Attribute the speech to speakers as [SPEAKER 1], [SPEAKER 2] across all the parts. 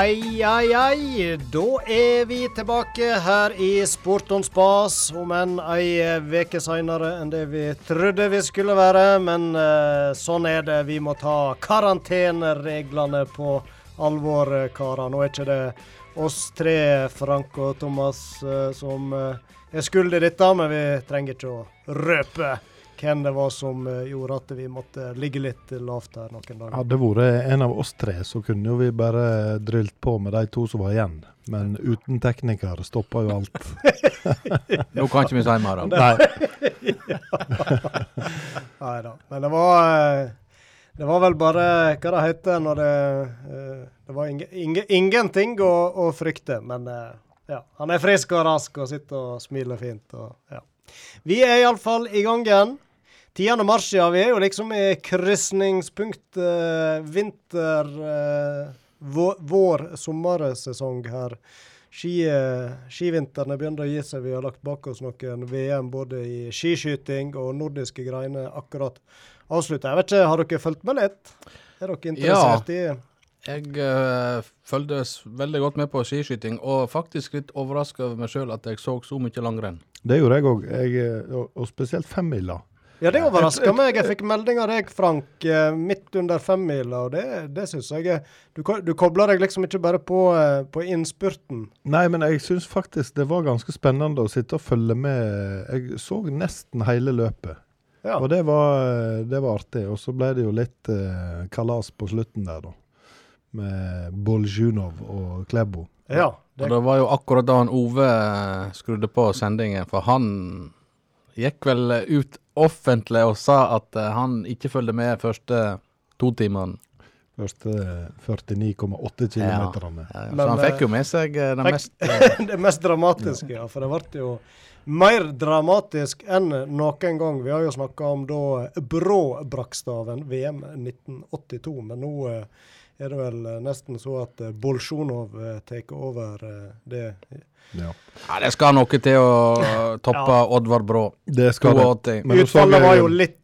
[SPEAKER 1] Ai, ai, ai. Da er vi tilbake her i Sport on spas, om enn ei uke seinere enn det vi trodde vi skulle være. Men uh, sånn er det. Vi må ta karantenereglene på alvor, karer. Nå er ikke det oss tre, Frank og Thomas, uh, som uh, er skyld i dette, men vi trenger ikke å røpe hvem det var som eh, gjorde at vi måtte ligge litt lavt her noen dager.
[SPEAKER 2] Hadde det vært en av oss tre, så kunne jo vi bare drylt på med de to som var igjen. Men uten tekniker stoppa jo alt.
[SPEAKER 3] Nå kan ikke vi si mer om
[SPEAKER 2] det.
[SPEAKER 1] Nei da. Men det var eh, det var vel bare hva det heter når det eh, Det var inge, inge, ingenting å, å, frykte. Men ja, han er frisk og rask og sitter og smiler fint. Og, ja. Vi er iallfall i gang igjen. 10. mars, ja. Vi er jo liksom i krysningspunkt eh, vinter, eh, vår, vår sommersesong her. Ski, uh, skivinteren begynner å gi seg. Vi har lagt bak oss noen VM både i skiskyting og nordiske greiene akkurat avslutta. Jeg vet ikke, Har dere fulgt med litt? Er dere interessert
[SPEAKER 3] ja. i jeg uh, følgde veldig godt med på skiskyting, og faktisk litt overraska over meg sjøl at jeg så så mye langrenn.
[SPEAKER 2] Det gjorde jeg òg, og, og spesielt femmila.
[SPEAKER 1] Ja, det overraska meg. Jeg fikk melding av deg, Frank, eh, midt under femmila, og det, det syns jeg Du, du kobler deg liksom ikke bare på, eh, på innspurten.
[SPEAKER 2] Nei, men jeg syns faktisk det var ganske spennende å sitte og følge med. Jeg så nesten hele løpet. Ja. Og det var, det var, artig. Og så ble det jo litt eh, kalas på slutten der, da. Med Boljunov og Klæbo.
[SPEAKER 3] Ja, det... Og det var jo akkurat da han Ove skrudde på sendingen, for han gikk vel ut offentlig og sa at uh, han ikke følger med første to timene.
[SPEAKER 2] Første 49,8 km. Ja,
[SPEAKER 3] ja, så han fikk jo med seg uh, det, mest,
[SPEAKER 1] uh, det mest dramatiske, ja. For det ble jo mer dramatisk enn noen gang. Vi har jo snakka om da Brå-Brakstaven, VM 1982. Men nå er det vel nesten så at Bolsjunov tar over det
[SPEAKER 3] ja. ja. Det skal noe til å toppe ja. Oddvar Brå.
[SPEAKER 2] Det skal 82.
[SPEAKER 1] det. Utfallet var jo litt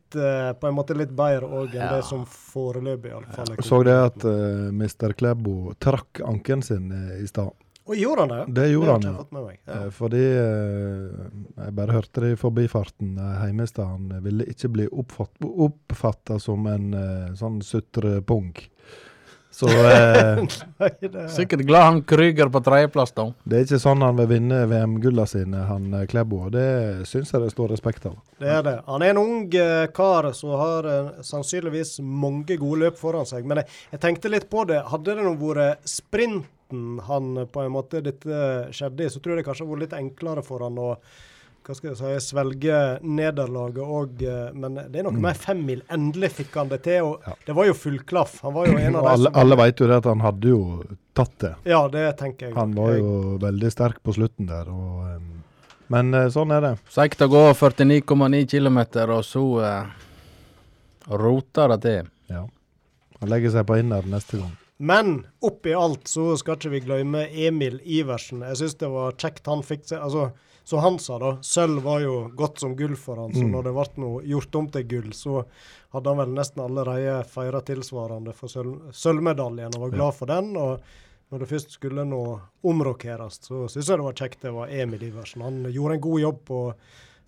[SPEAKER 1] på en måte litt bedre òg enn ja. det som foreløpig iallfall.
[SPEAKER 2] Jeg så det at uh, eh, Mr. Klæbo trakk anken sin i stad.
[SPEAKER 1] Og gjorde han det?
[SPEAKER 2] Det gjorde det han, ja. ja. Fordi Jeg bare hørte det i forbifarten hjemme i stad. Han ville ikke bli oppfatta som en sånn sutrepung.
[SPEAKER 3] Så eh, Sikkert glad han Krüger på tredjeplass, da.
[SPEAKER 2] Det er ikke sånn han vil vinne VM-gullene sine, han eh, Klæbo. Det syns jeg det står respekt av.
[SPEAKER 1] Det er det. Han er en ung uh, kar som har uh, sannsynligvis mange gode løp foran seg. Men jeg, jeg tenkte litt på det. Hadde det nå vært sprinten han på en måte dette skjedde i, så tror jeg det kanskje hadde vært litt enklere for han å hva skal jeg si, svelge nederlaget òg. Eh, men det er noe mm. med femmil. Endelig fikk han det til. og ja. Det var jo full klaff. Han var jo en av de
[SPEAKER 2] alle, som... Alle vet jo det at han hadde jo tatt det.
[SPEAKER 1] Ja, det tenker jeg.
[SPEAKER 2] Han var jo jeg... veldig sterk på slutten der. og... Um, men uh, sånn er det.
[SPEAKER 3] Seigt å gå 49,9 km, og så uh, roter det til.
[SPEAKER 2] Ja. Han legger seg på inner neste gang.
[SPEAKER 1] Men oppi alt så skal ikke vi glemme Emil Iversen. Jeg syns det var kjekt han fikk seg altså så han sa da, sølv var jo godt som gull for han, så mm. når det ble gjort om til gull, så hadde han vel nesten allerede feira tilsvarende for sølv, sølvmedaljen og var glad for den. og når det først skulle nå omrokeres, så syns jeg det var kjekt det var Emil Iversen. Han gjorde en god jobb på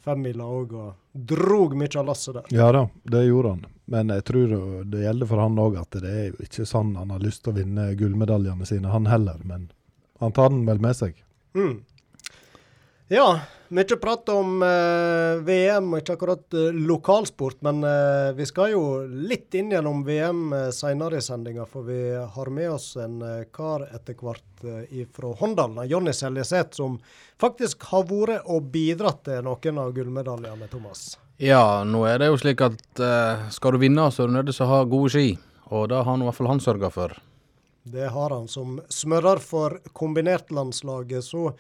[SPEAKER 1] femmila òg, og drog mye av lasset der.
[SPEAKER 2] Ja da, det gjorde han. Men jeg tror det gjelder for han òg at det er jo ikke sånn han har lyst til å vinne gullmedaljene sine, han heller. Men han tar den vel med seg.
[SPEAKER 1] Mm. Ja, mye prat om eh, VM, ikke akkurat eh, lokalsport. Men eh, vi skal jo litt inn gjennom VM eh, seinere i sendinga, for vi har med oss en eh, kar etter hvert eh, fra Håndalen, Jonny Seljeseth, som faktisk har vært og bidratt til noen av gullmedaljene, Thomas.
[SPEAKER 3] Ja, nå er det jo slik at eh, skal du vinne, så er du nødt til å ha gode ski. Og det har nå i hvert fall han sørga for.
[SPEAKER 1] Det har han. Som smører for kombinertlandslaget, så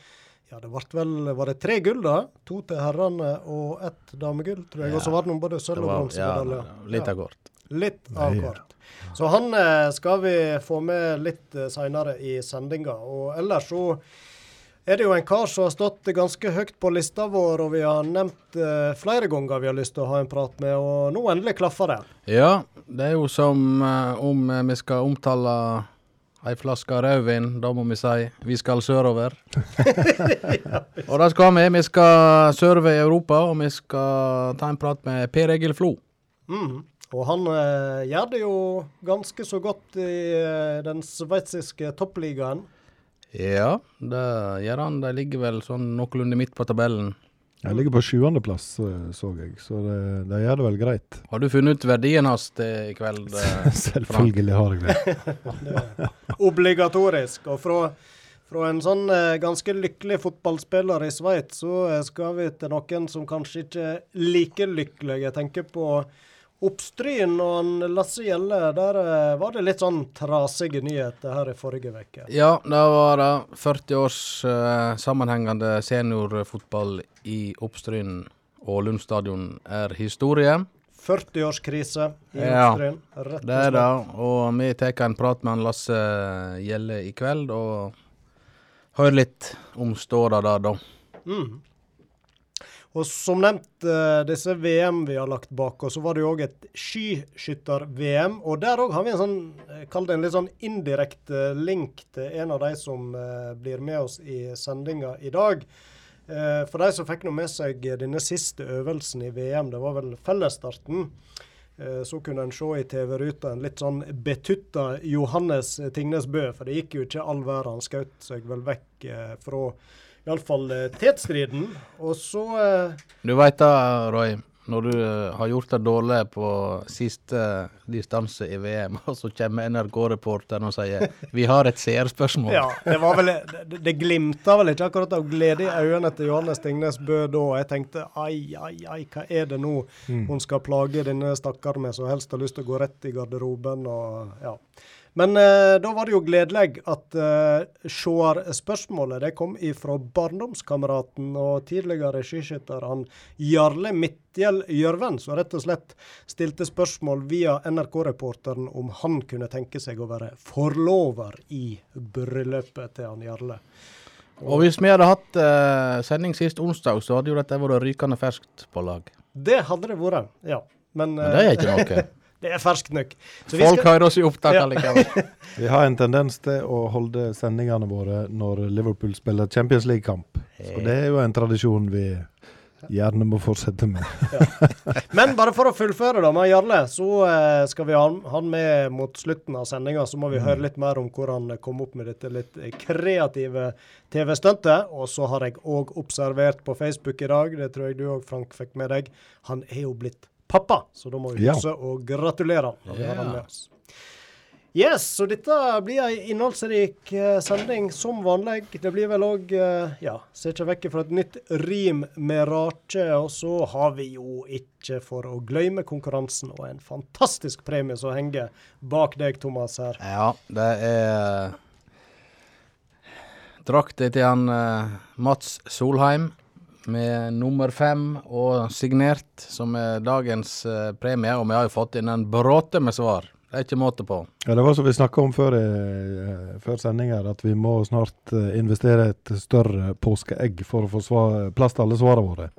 [SPEAKER 1] ja, det ble vel Var det tre gull, da? To til herrene og ett damegull, tror jeg. Ja. Og så var det noen både sølv- og bronsemedaljer.
[SPEAKER 3] Ja, litt av hvert.
[SPEAKER 1] Litt av hvert. Så han eh, skal vi få med litt eh, seinere i sendinga. Og ellers så er det jo en kar som har stått ganske høyt på lista vår, og vi har nevnt eh, flere ganger vi har lyst til å ha en prat med, og nå endelig klaffer det.
[SPEAKER 3] Ja, det er jo som om vi skal omtale ei flaske rødvin, da må vi si vi skal sørover. og da skal vi. Vi skal sørover i Europa, og vi skal ta en prat med Per Egil Flo.
[SPEAKER 1] Mm. Og han eh, gjør det jo ganske så godt i eh, den sveitsiske toppligaen.
[SPEAKER 3] Ja, det gjør han. De ligger vel sånn noenlunde midt på tabellen.
[SPEAKER 2] Jeg ligger på sjuendeplass, så jeg, så det, det, gjør det vel greit.
[SPEAKER 3] Har du funnet ut verdien hans i kveld?
[SPEAKER 2] Eh, Selvfølgelig har jeg det.
[SPEAKER 1] det obligatorisk. Og fra, fra en sånn eh, ganske lykkelig fotballspiller i Sveits, så eh, skal vi til noen som kanskje ikke er like lykkelig. Jeg tenker på Oppstryn og Lasse Gjelle, der eh, var det litt sånn trasige nyheter her i forrige uke.
[SPEAKER 3] Ja, det var det 40 års uh, sammenhengende seniorfotball i Oppstryn og Lund stadion er historie.
[SPEAKER 1] 40-årskrise i ja, Oppstryn,
[SPEAKER 3] rett og slett. Det er det, og vi tar en prat med Lasse Gjelle i kveld og hører litt om ståa der, da. Mm.
[SPEAKER 1] Og som nevnt, uh, disse VM vi har lagt bak oss, så var det jo òg et skiskytter-VM. Og der òg har vi en sånn, eh, kall det en litt sånn indirekte link til en av de som blir med oss i sendinga i dag. For de som fikk nå med seg denne siste øvelsen i VM, det var vel fellesstarten. Så kunne en se i TV-ruta en litt sånn betutta Johannes Tingnes Bø, for det gikk jo ikke all verden. Han skjøt seg vel vekk fra iallfall uh, tetstriden. Og så uh,
[SPEAKER 3] Du veit da, Roy, når du uh, har gjort det dårlig på siste distanse i VM, og så kommer NRK-reporteren og sier 'Vi har et seerspørsmål'.
[SPEAKER 1] ja, det var vel Det, det glimta vel ikke akkurat av glede i øynene til Johannes Tingnes Bø da. Jeg tenkte ai, ai, ai, hva er det nå mm. hun skal plage denne stakkaren med, som helst har lyst til å gå rett i garderoben og ja. Men eh, da var det jo gledelig at eh, seerspørsmålet det kom ifra barndomskameraten og tidligere skiskytter han Jarle Midtgjell Gjørven, som rett og slett stilte spørsmål via NRK-reporteren om han kunne tenke seg å være forlover i bryllupet til han Jarle.
[SPEAKER 3] Og, og hvis vi hadde hatt eh, sending sist onsdag, så hadde jo dette vært rykende ferskt på lag.
[SPEAKER 1] Det hadde det vært, ja. Men,
[SPEAKER 3] Men det er ikke noe.
[SPEAKER 1] Det er ferskt nok.
[SPEAKER 3] Folk skal... hører oss i opptak ja. likevel.
[SPEAKER 2] vi har en tendens til å holde sendingene våre når Liverpool spiller Champions League-kamp. Så det er jo en tradisjon vi gjerne må fortsette med. ja.
[SPEAKER 1] Men bare for å fullføre da med Jarle, så uh, skal vi ha han med mot slutten av sendinga. Så må vi mm. høre litt mer om hvor han kom opp med dette litt kreative TV-stuntet. Og så har jeg òg observert på Facebook i dag, det tror jeg du òg, Frank, fikk med deg, han er jo blitt pappa. Så da må vi huske ja. å gratulere han. Ja. han med oss. Yes, så dette blir ei innholdsrik uh, sending som vanlig. Det blir vel òg, uh, ja, ser ikke vekk fra et nytt rim med rake. Og så har vi jo ikke for å glemme konkurransen og en fantastisk premie som henger bak deg, Thomas, her.
[SPEAKER 3] Ja, det er drakta til han Mats Solheim med nummer fem og signert, som er dagens eh, premie. Og vi har jo fått inn en bråte med svar. Det er ikke måte på.
[SPEAKER 2] Ja, Det var som vi snakka om før, uh, før sending her, at vi må snart uh, investere et større påskeegg for å få svar, plass til alle svarene våre.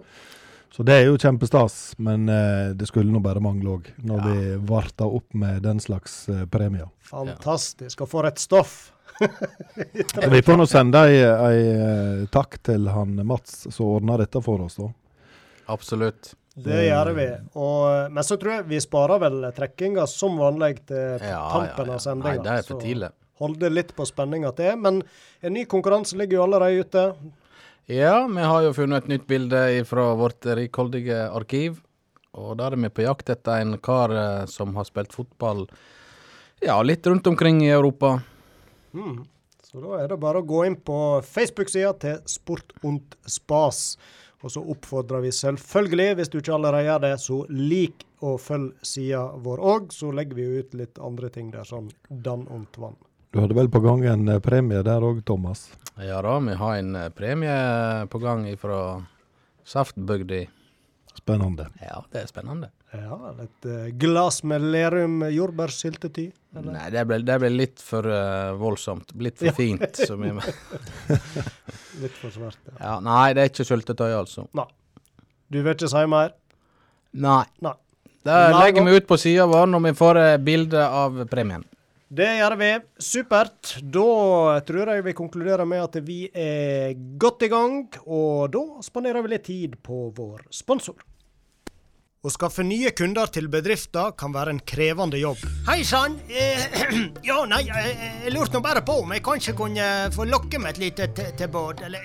[SPEAKER 2] Så det er jo kjempestas, men det skulle nå bare mangle òg, når ja. vi varta opp med den slags premier.
[SPEAKER 1] Fantastisk. Og for et stoff!
[SPEAKER 2] vi får nå sende ei, ei, eh, takk til han Mats som ordna dette for oss, da.
[SPEAKER 3] Absolutt.
[SPEAKER 1] Det gjør vi. Og, men så tror jeg vi sparer vel trekkinga som vanlig til ja, tampen ja, ja. av sendinga.
[SPEAKER 3] Det er for tidlig.
[SPEAKER 1] Holde litt på spenninga til. Men en ny konkurranse ligger jo allerede ute.
[SPEAKER 3] Ja, vi har jo funnet et nytt bilde fra vårt rikholdige arkiv. Og der er vi på jakt etter en kar eh, som har spilt fotball ja, litt rundt omkring i Europa.
[SPEAKER 1] Mm. Så da er det bare å gå inn på Facebook-sida til Sport und Spas. Og så oppfordrer vi selvfølgelig, hvis du ikke allerede gjør det, så lik og følg sida vår òg. Så legger vi ut litt andre ting der, sånn dann und vann.
[SPEAKER 2] Du hadde vel på gang en eh, premie der òg, Thomas?
[SPEAKER 3] Ja da, vi har en eh, premie på gang fra Saftbygda.
[SPEAKER 2] Spennende.
[SPEAKER 3] Ja, det er spennende.
[SPEAKER 1] Ja, Et uh, glass med Lerum jordbærsyltetøy?
[SPEAKER 3] Nei, det ble, det ble, litt for uh, voldsomt. Litt for fint.
[SPEAKER 1] litt for svært, ja.
[SPEAKER 3] ja. Nei, det er ikke syltetøy, altså.
[SPEAKER 1] Nei. Du vil ikke si mer?
[SPEAKER 3] Nei.
[SPEAKER 1] nei.
[SPEAKER 3] Da legger vi ut på sida vår når vi får uh, bilde av premien.
[SPEAKER 1] Det gjør vi. Supert. Da tror jeg vi konkluderer med at vi er godt i gang, og da spanderer vi litt tid på vår sponsor. Å skaffe nye kunder til bedrifter kan være en krevende jobb.
[SPEAKER 4] Hei sann. Eh, ja, nei, jeg, jeg lurte nå bare på om jeg kanskje kunne få lokke med et lite tilbud, eller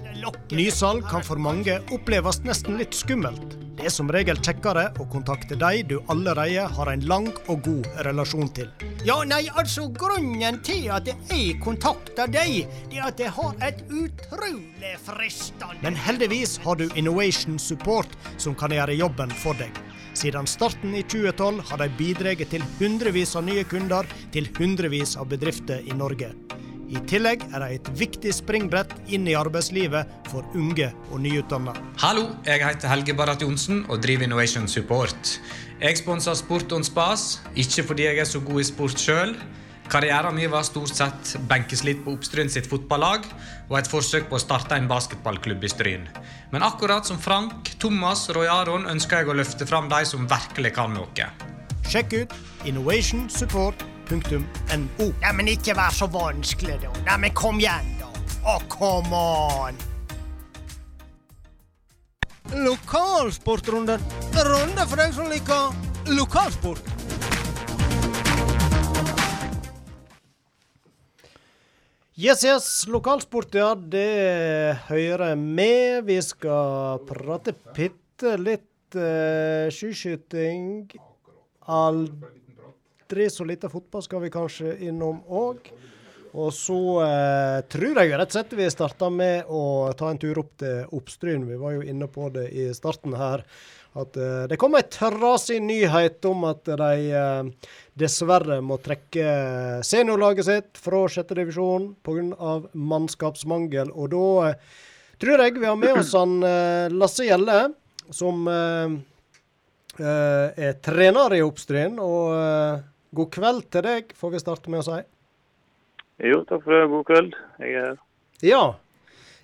[SPEAKER 1] Nysalg kan for mange oppleves nesten litt skummelt. Det er som regel kjekkere å kontakte de du allerede har en lang og god relasjon til.
[SPEAKER 4] Ja, nei, altså grunnen til at jeg kontakter deg, det er at jeg har et utrolig fristende
[SPEAKER 1] Men heldigvis har du Innovation Support som kan gjøre jobben for deg. Siden starten i 2012 har de bidratt til hundrevis av nye kunder til hundrevis av bedrifter i Norge. I tillegg er de et viktig springbrett inn i arbeidslivet for unge og nyutdanna.
[SPEAKER 5] Hallo, jeg heter Helge Barrat Johnsen og driver Innovation Support. Jeg sponser Sport on Spas, ikke fordi jeg er så god i sport sjøl. Karrieren min var stort sett benkeslitt på Oppstryn sitt fotballag og et forsøk på å starte en basketballklubb i Stryn. Men akkurat som Frank, Thomas og Roy Aron ønsker jeg å løfte fram de som virkelig kan noe.
[SPEAKER 1] Sjekk ut Innovation Support
[SPEAKER 4] .no. Ja, men ikke vær så vanskelig, da. Nei, men kom igjen, da. Å, oh, come on! Lokalsportrunden. Runde for deg som liker lokalsport.
[SPEAKER 1] Yes, yes. Lokalsport, ja. Det hører med. Vi skal prate bitte litt uh, skiskyting. Aldri aldri så lite fotball skal vi kanskje innom òg. Og så eh, tror jeg rett og slett vi starta med å ta en tur opp til Oppstryn. Vi var jo inne på det i starten her. At eh, det kom ei trasig nyhet om at de eh, dessverre må trekke seniorlaget sitt fra sjette divisjon pga. mannskapsmangel. Og da eh, tror jeg vi har med oss han eh, Lasse Gjelle, som eh, eh, er trener i Oppstryn. og God kveld til deg, får vi starte med å si.
[SPEAKER 6] Jo, takk for det. God kveld. Jeg er her.
[SPEAKER 1] Ja.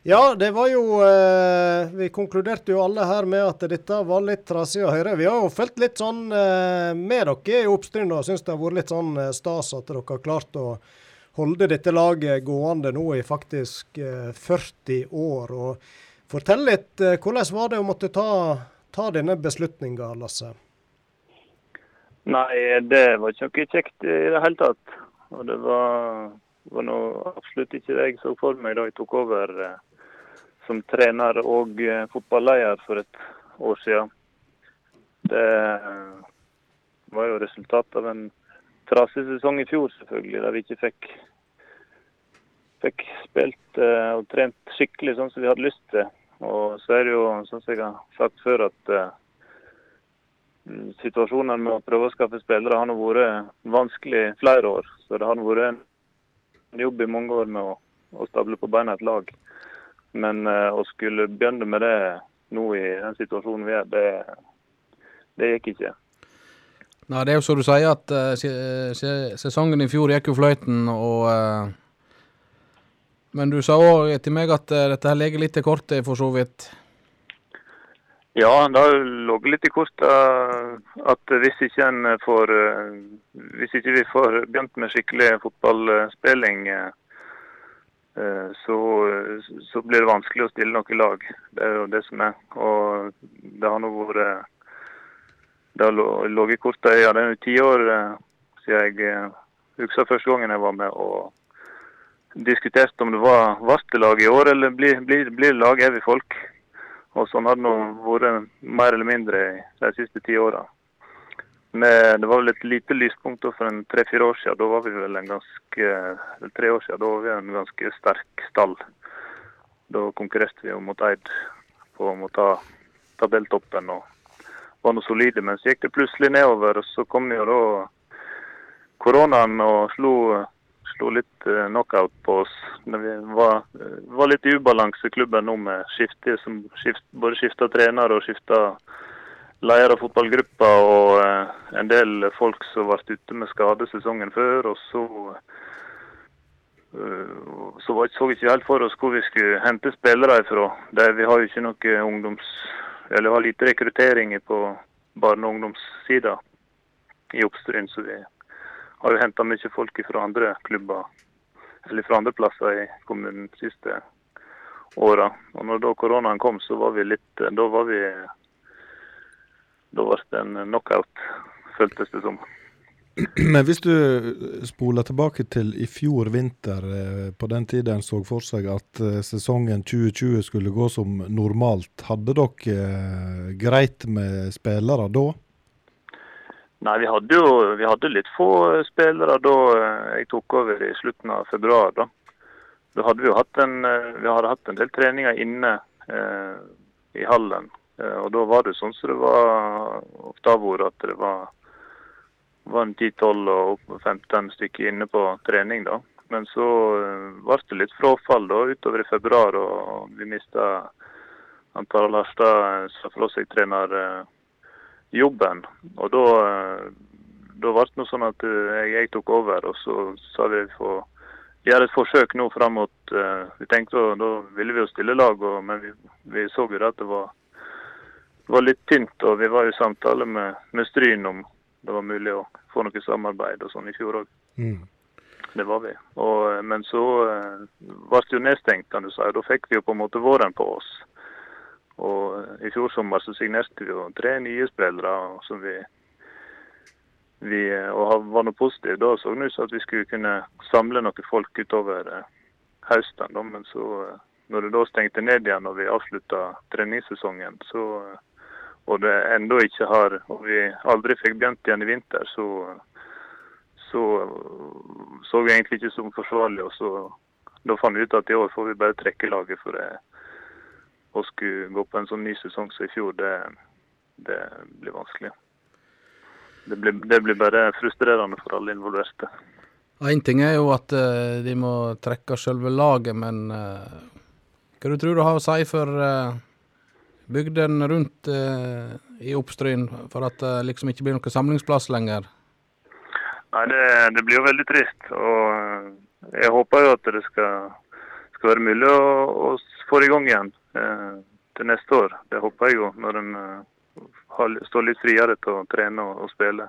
[SPEAKER 1] Ja, det var jo eh, Vi konkluderte jo alle her med at dette var litt trasig å høre. Vi har jo fulgt litt sånn eh, med dere i Oppstryn og syns det har vært litt sånn eh, stas at dere har klart å holde dette laget gående nå i faktisk eh, 40 år. Og Fortell litt, eh, hvordan var det å måtte ta, ta denne beslutninga, Lasse?
[SPEAKER 6] Nei, det var ikke noe kjekt i det hele tatt. Og det var, var noe absolutt ikke det jeg så for meg da jeg tok over eh, som trener og eh, fotballeder for et år siden. Det var jo resultatet av en trasig sesong i fjor, selvfølgelig, der vi ikke fikk, fikk spilt eh, og trent skikkelig sånn som vi hadde lyst til. Og så er det jo, sånn som jeg har sagt før, at eh, situasjonen med å prøve å skaffe spillere har vært vanskelig flere år. Så det har vært en jobb i mange år med å, å stable på beina et lag. Men uh, å skulle begynne med det nå i den situasjonen vi er, det, det gikk ikke.
[SPEAKER 3] Nei, Det er jo som du sier, at uh, sesongen i fjor gikk jo fløyten. og... Uh, men du sa òg til meg at dette her ligger litt til kortet, for så vidt.
[SPEAKER 6] Ja, det lå litt i kortet at hvis ikke, får, eh, hvis ikke vi får begynt med skikkelig fotballspilling, eh, så, så, blir det vanskelig å stille noe lag. Det er jo det som er. Og det har nå vært Det har ligget i kortet. Ja, det er jo ti år eh, siden jeg husker første gangen jeg var med og diskuterte om det var varslerlag i år eller blir, blir, blir lag evig folk. Og sånn har det nå vært mer eller mindre de siste ti åra. Det var vel et lite lyspunkt for en tre-fire år siden. Da var vi vel en ganske tre år siden, da var vi en ganske sterk stall. Da konkurrerte vi mot Eid på å ta tabelltoppen og var noe solide. Men så gikk det plutselig nedover, og så kom jo da koronaen og slo slo litt uh, knockout på oss. Det vi var, var litt ubalanse i klubben nå med skifte, som skift, både skifta trener og skifta leder av fotballgruppa og uh, en del folk som ble ute med skade sesongen før. Og så, så så så vi ikke helt for oss hvor vi skulle hente spillere ifra. Vi har jo ikke noe ungdoms... Eller har lite rekruttering på barne- og ungdomssida i Oppstryn, så vi har jo henta mye folk fra andre klubber, eller fra andre plasser i kommunen de siste åra. Og når da koronaen kom, så var vi litt Da var vi Da ble det en knockout, føltes det som.
[SPEAKER 2] Men hvis du spoler tilbake til i fjor vinter, eh, på den tida en så for seg at eh, sesongen 2020 skulle gå som normalt, hadde dere eh, greit med spillere da?
[SPEAKER 6] Nei, vi hadde jo vi hadde litt få spillere da jeg tok over i slutten av februar. Da Da hadde vi jo hatt en, vi hadde hatt en del treninger inne eh, i hallen. Eh, og da var det sånn som det var ofte har vært, at det var var en 10-12 og 15 stykker inne på trening. da. Men så eh, ble det litt frafall da, utover i februar, og vi mista Tarald Larstad, eh, fra seg trenerjobben. Og da, eh, da ble det noe sånn at jeg, jeg, tok over, og så sa vi få gjøre et forsøk nå fram mot Vi tenkte da ville vi jo stille lag, og, men vi, vi så jo at det var, var litt tynt. Og vi var i samtale med, med Stryn om det var mulig å få noe samarbeid og sånn i fjor òg. Mm. Det var vi. Og, men så uh, ble det jo nedstengt, kan du si. Da fikk vi jo på en måte våren på oss. Og uh, I fjor sommer så signerte vi jo tre nye spillere som vi, vi uh, og var noe positivt. Da så det ut som at vi skulle kunne samle noen folk utover høsten. Da. Men så, når det da stengte ned igjen og vi avslutta treningssesongen, så og det ennå ikke har Og vi aldri fikk begynt igjen i vinter, så så så vi egentlig ikke som forsvarlig. og så Da fant vi ut at i år får vi bare trekke laget for det. Å skulle gå på en sånn ny sesong som i fjor, det, det blir vanskelig. Det blir, det blir, bare frustrerende for alle involverte.
[SPEAKER 3] Én ting er jo at uh, de må trekke selve laget, men uh, hva du tror du har å si for uh, bygden rundt eh, i Oppstryn for at det liksom ikke blir noen samlingsplass lenger?
[SPEAKER 6] Nei, det, det, blir jo veldig trist. Og eh, jeg håper jo at det skal, skal være mulig å, å, få i gang igjen eh, til neste år. Det håper jeg jo, når de eh, står litt friere til å trene og, spille.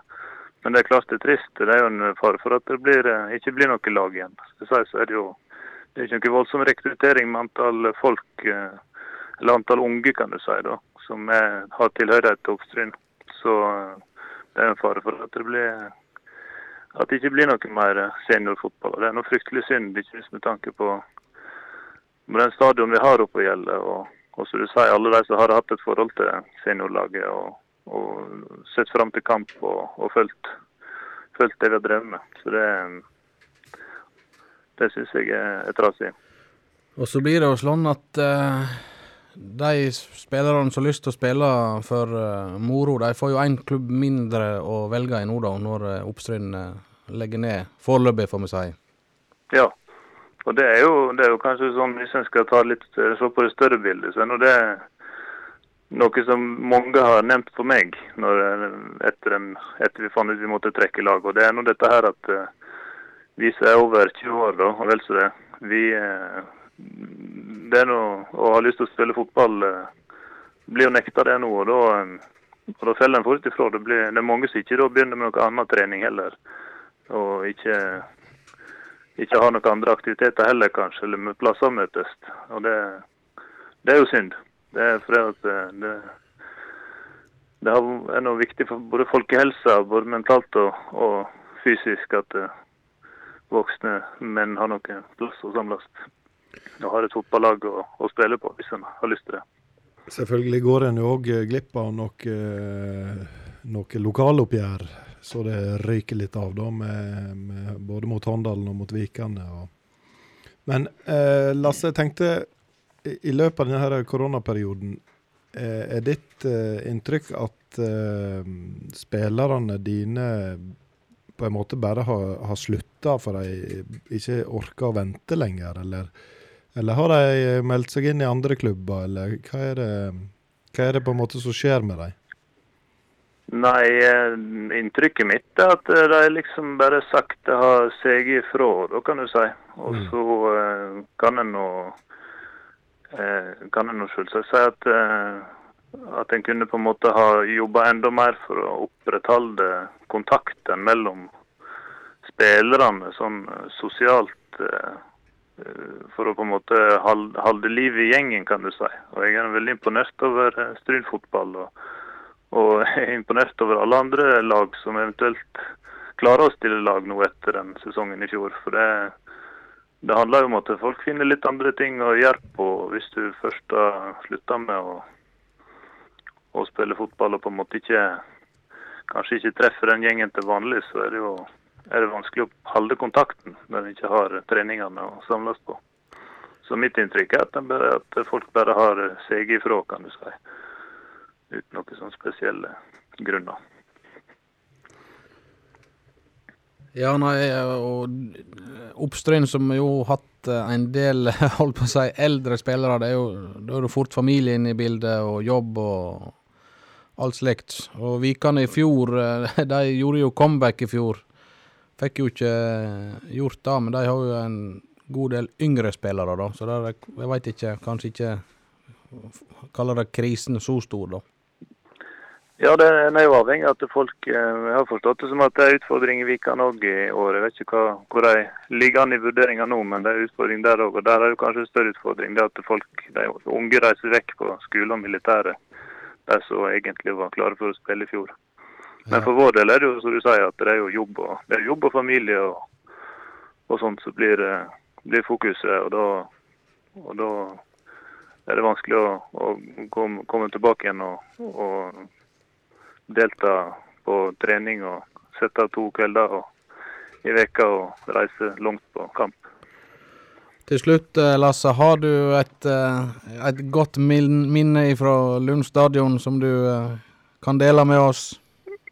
[SPEAKER 6] Men det er klart det er trist. Det er jo en fare for at det blir, eh, ikke blir noe lag igjen. Det er det jo det er ikke noe voldsom rekruttering med antall folk. Eh, eller antall unge, kan du si, da, som er, har tilhørighet til Oppstryn. Så eh, det er en fare for at det, blir, at det ikke blir noe mer seniorfotball. Det er noe fryktelig synd, ikke minst med tanke på, på den stadion vi har oppe på Gjellet. Og, og som du sier, alle de som har hatt et forhold til seniorlaget og, og sett fram til kamp og, og fulgt, det vi har drevet med. Så det, det syns jeg er, er trasig.
[SPEAKER 3] Og så blir det jo sånn at uh de spillerne som har lyst til å spille for uh, moro, de får jo én klubb mindre å velge i nå, da, når uh, Oppstryn uh, legger ned. Foreløpig, får vi si.
[SPEAKER 6] Ja, og det er jo, det er jo kanskje sånn, hvis en skal ta litt, se på det større bildet, så er det noe som mange har nevnt for meg når, etter, en, etter, vi fant ut vi måtte trekke lag. Og det er nå dette her at vi som er over 20 år, da, og vel så det, vi det er noe, å ha lyst til å spille fotball eh, blir jo nekta det nå. og Da, eh, og da faller en fort ifra. Det, blir, det er mange som ikke da begynner med noe annen trening heller. Og ikke, ikke har noen andre aktiviteter heller, kanskje, eller med plasser møtes. Og det, det, er jo synd. Det er fordi at eh, det, det er noe viktig for både folkehelsa, både mentalt og, og fysisk, at voksne menn har noe plass å samles og har et fotballag å, å, spille på, hvis en har lyst til det.
[SPEAKER 2] Selvfølgelig går en òg glipp av noe, noe lokaloppgjør, så det ryker litt av, da, med, med både mot Håndalen og mot Vikane. Og. Men eh, Lasse, jeg tenkte i løpet av denne koronaperioden, eh, er ditt eh, inntrykk at eh, spillerne dine på en måte bare har, har slutta for de ikke orker å vente lenger, eller eller har de meldt seg inn i andre klubber, eller hva er det, hva er det på en måte som skjer med dem?
[SPEAKER 6] Nei, eh, inntrykket mitt er at eh, de liksom bare sakte har seget ifra, da kan du si. Og mm. så mm. kan en nå kan en selvsagt si at, at en kunne på en måte ha jobba enda mer for å opprettholde kontakten mellom spillerne sånn sosialt for å på en måte holde, liv i gjengen, kan du si. Og Jeg er veldig imponert over Stryn-fotball. Og, og jeg er imponert over alle andre lag som eventuelt klarer å stille lag nå etter den sesongen i fjor. For det, det handler jo om at folk finner litt andre ting å gjøre på hvis du først har slutta med å, å, spille fotball og på en måte ikke kanskje ikke treffer den gjengen til vanlig, så er det jo er det vanskelig å holde kontakten når en ikke har treningene å samles på. Så mitt inntrykk er at, bare, at folk bare har seg ifra, kan du si. Uten noen sånne spesielle grunner.
[SPEAKER 3] Ja, nei, og Oppstryn, som jo har hatt eh, en del holdt på å si, eldre spillere, det er jo, da er det fort familie inne i bildet, og jobb og alt slikt. Og Vikane i fjor, eh, de gjorde jo comeback i fjor. Fikk jo ikke eh, gjort det, men de har jo en god del yngre spillere, da. Så der, jeg veit ikke, kanskje ikke kaller det krisen så stor, da.
[SPEAKER 6] Ja, det er jo avhengig av at folk Jeg eh, har forstått det som at det er utfordringer i Vikan òg i år. Jeg vet ikke hva, hvor de ligger an i vurderinga nå, men det er utfordring der òg. Og der er det kanskje en større utfordring. Det at folk, de unge reiser vekk på skole og militære. De som egentlig var klare for å spille i fjor. Men for vår del er det jo som du sier, at det er jo jobb og, det er jobb og familie og, og sånt som blir, eh, blir fokuset. Og da, og da er det vanskelig å, å komme, komme tilbake igjen og, og delta på trening og sette av to kvelder i veka og reise langt på kamp.
[SPEAKER 3] Til slutt, eh, Lasse, har du et, eh, et godt minne fra Lund stadion som du kan dele med oss?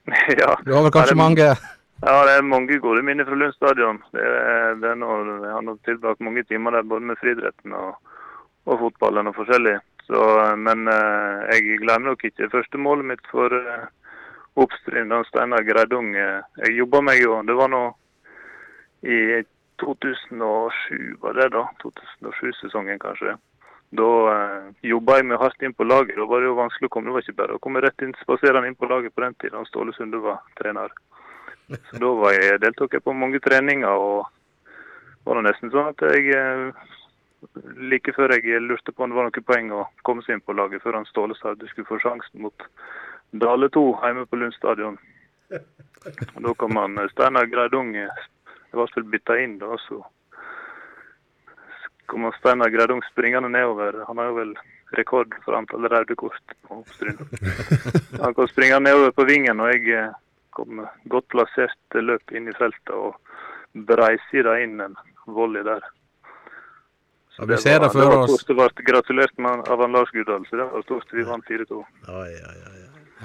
[SPEAKER 6] Ja.
[SPEAKER 3] Du har vel kanskje
[SPEAKER 6] det,
[SPEAKER 3] mange?
[SPEAKER 6] Ja, det er mange gode minner fra Lund stadion. Det det er noe, jeg har nok tilbrakt mange timer der både med friidretten og, og fotballen og forskjellig. Så, men jeg glemmer nok ikke første målet mitt for Oppstryn og Steinar Greidung. Eh, jeg jobba meg jo Det var nå i 2007, var det da? 2007-sesongen, kanskje. Da eh, jobba jeg meg hardt inn på laget. Da var det jo vanskelig å komme. Det var ikke bare å komme rett inn, spaserende inn på laget på den tida. Ståle Sunde var trener. Så da var jeg, deltok jeg på mange treninger. og det var nesten sånn at jeg eh, like før jeg lurte på om det var noen poeng å komme seg inn på laget, før han Ståle sa at du skulle få sjansen mot Dale 2 hjemme på Lund stadion. Da kom han eh, Steinar Greidung Jeg var vel bytta inn da, så kom han Steinar Greidung springende nedover. Han har jo vel rekord for antall røde kort på Stryn. Han kom springende nedover på vingen, og jeg eh, kom godt plassert løp inn i feltet og breisida inn en volley der.
[SPEAKER 3] Så ja, vi ser det før oss.
[SPEAKER 6] Det ble gratulert med av Lars Guddal, så det var stort. Vi vant 4-2. Ja, ja,
[SPEAKER 3] ja.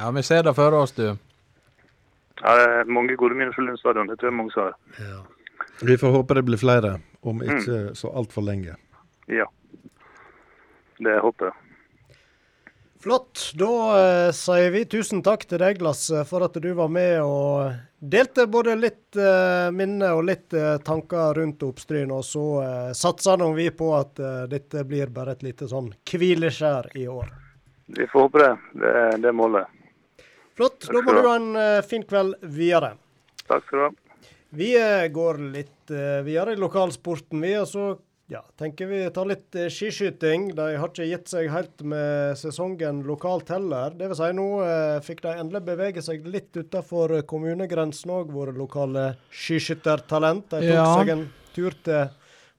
[SPEAKER 3] Ja, vi ser det for oss, du.
[SPEAKER 6] Ja, det er mange gode minner fra Lund stadion. Det tror jeg mange sa. Ja.
[SPEAKER 2] Vi får håpe det blir flere om ikke mm. så altfor lenge.
[SPEAKER 6] Ja. Det håper jeg.
[SPEAKER 1] Flott. Da eh, sier vi tusen takk til deg, Lasse, for at du var med og delte både litt eh, minner og litt eh, tanker rundt Oppstryn. Og så eh, satser vi på at dette blir bare et lite sånn hvileskjær i år.
[SPEAKER 6] Vi får håpe det. Det er det målet.
[SPEAKER 1] Flott. Da må du ha en uh, fin kveld videre.
[SPEAKER 6] Takk skal du ha.
[SPEAKER 1] Vi uh, går litt uh, videre i lokalsporten, vi. Og så ja, tenker vi tar litt skiskyting. De har ikke gitt seg helt med sesongen lokalt heller. Det vil si, nå fikk de endelig bevege seg litt utenfor kommunegrensen òg, våre lokale skiskyttertalent. De tok ja. seg en tur til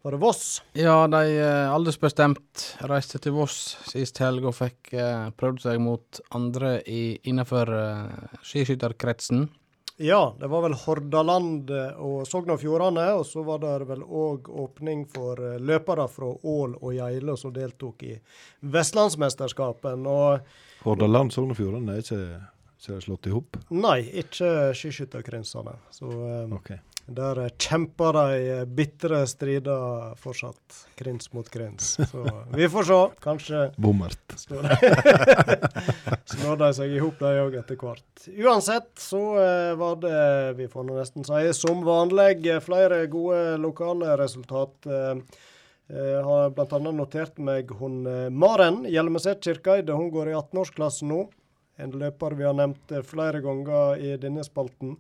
[SPEAKER 1] var det Voss?
[SPEAKER 3] Ja, de eh, aldersbestemt reiste til Voss sist helg og fikk eh, prøvd seg mot andre i, innenfor eh, skiskytterkretsen.
[SPEAKER 1] Ja, det var vel Hordaland eh, og Sogn og Fjordane. Og så var det vel òg åpning for eh, løpere fra Ål og Geilo som deltok i Vestlandsmesterskapen. Og
[SPEAKER 2] Hordaland, Sogn og Fjordane er ikke, ikke slått i hop?
[SPEAKER 1] Nei, ikke skiskytterkretsene. Så um, okay. Der kjemper de eh, bitre strider fortsatt, krins mot krins. Så vi får se. Kanskje
[SPEAKER 2] Bommert.
[SPEAKER 1] Slår de seg i hop, de òg, etter hvert. Uansett så uh, var det, vi får nå nesten si, som vanlig flere gode lokale resultat. Jeg har bl.a. notert meg hun Maren Hjelmeset Kirkeide. Hun går i 18-årsklassen nå. En løper vi har nevnt flere ganger i denne spalten.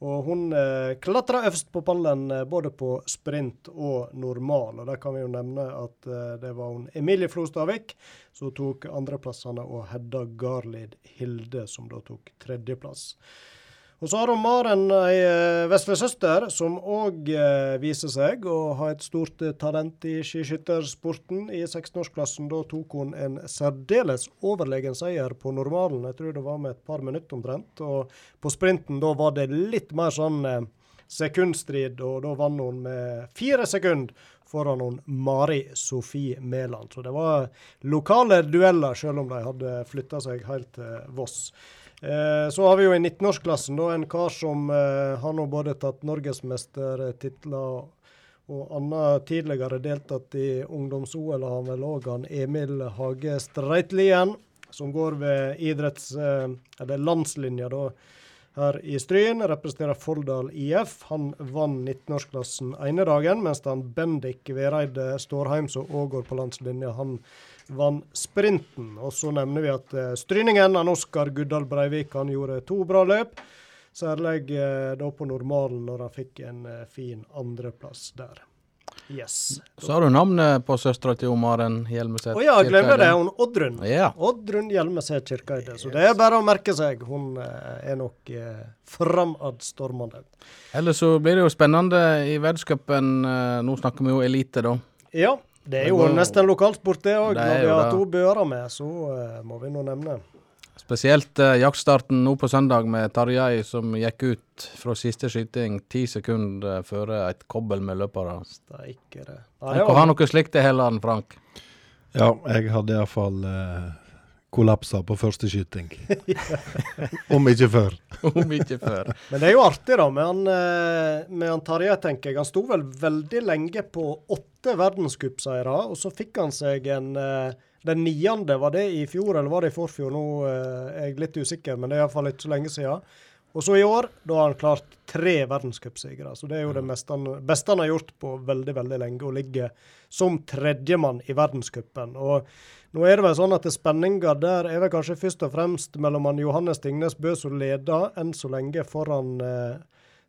[SPEAKER 1] Og hun eh, klatra øverst på pallen eh, både på sprint og normal. Og Der kan vi jo nevne at eh, det var hun Emilie Flostavik som tok andreplassene, og Hedda Garlid Hilde som da tok tredjeplass. Og så har hun Maren, ei eh, vesle søster, som òg eh, viser seg å ha et stort eh, talent i skiskyttersporten. I 16-årsklassen da tok hun en særdeles overlegen seier på normalen. Jeg tror det var med et par minutter omtrent. Og på sprinten da var det litt mer sånn sekundstrid, og da vant hun med fire sekunder foran hun Mari Sofie Mæland. Så det var lokale dueller, selv om de hadde flytta seg helt til Voss. Eh, så har vi jo i 19-årsklassen en kar som eh, har nå både tatt norgesmestertitler og annet tidligere deltatt i ungdoms-OL. Har vel òg han Emil Hage Streitlien, som går ved idretts... Eh, eller landslinja, da her i Stryn. Representerer Folldal IF. Han vant 19-årsklassen ene dagen, mens han Bendik Vereide Stårheim, som òg går på landslinja, han vant sprinten. Og så nevner vi at uh, stryningen av Oskar Guddal Breivik han gjorde to bra løp. Særlig uh, da på normalen, når han fikk en uh, fin andreplass der. Yes.
[SPEAKER 3] Så har du navnet på søstera til Maren Hjelmeset.
[SPEAKER 1] Å ja, jeg glemmer det. Hun Oddrun.
[SPEAKER 3] Ja.
[SPEAKER 1] Oddrun Hjelmeset Kirkeide. Så det er bare å merke seg. Hun er nok eh, framadstormende.
[SPEAKER 3] Ellers så blir det jo spennende i verdenscupen. Nå snakker vi jo elite, da.
[SPEAKER 1] Ja. Det er jo går, nesten lokalsport, det òg. Når vi har to bøer med, så uh, må vi nå nevne.
[SPEAKER 3] Spesielt uh, jaktstarten nå på søndag med Tarjei, som gikk ut fra siste skyting ti sekunder før et kobbel med løpere.
[SPEAKER 1] Steike det.
[SPEAKER 3] Tenk å ha noe slikt i Helland, Frank.
[SPEAKER 2] Ja, jeg hadde iallfall uh, kollapsa på første skyting. Om ikke før.
[SPEAKER 3] Om ikke før.
[SPEAKER 1] Men det er jo artig, da, med han, eh, med han Tarjei, tenker jeg. Han sto vel veldig lenge på åtte verdenscupseire, og så fikk han seg en eh, Den niende, var det i fjor eller var det i forfjor? Nå eh, er jeg litt usikker, men det er iallfall ikke så lenge siden. Og så i år, da har han klart tre verdenscupseiere. Så det er jo det beste han, beste han har gjort på veldig, veldig lenge, å ligge som tredjemann i verdenscupen. Og nå er det vel sånn at spenninga der er vel kanskje først og fremst mellom han Johannes Tingnes Bø som leder enn så lenge foran eh,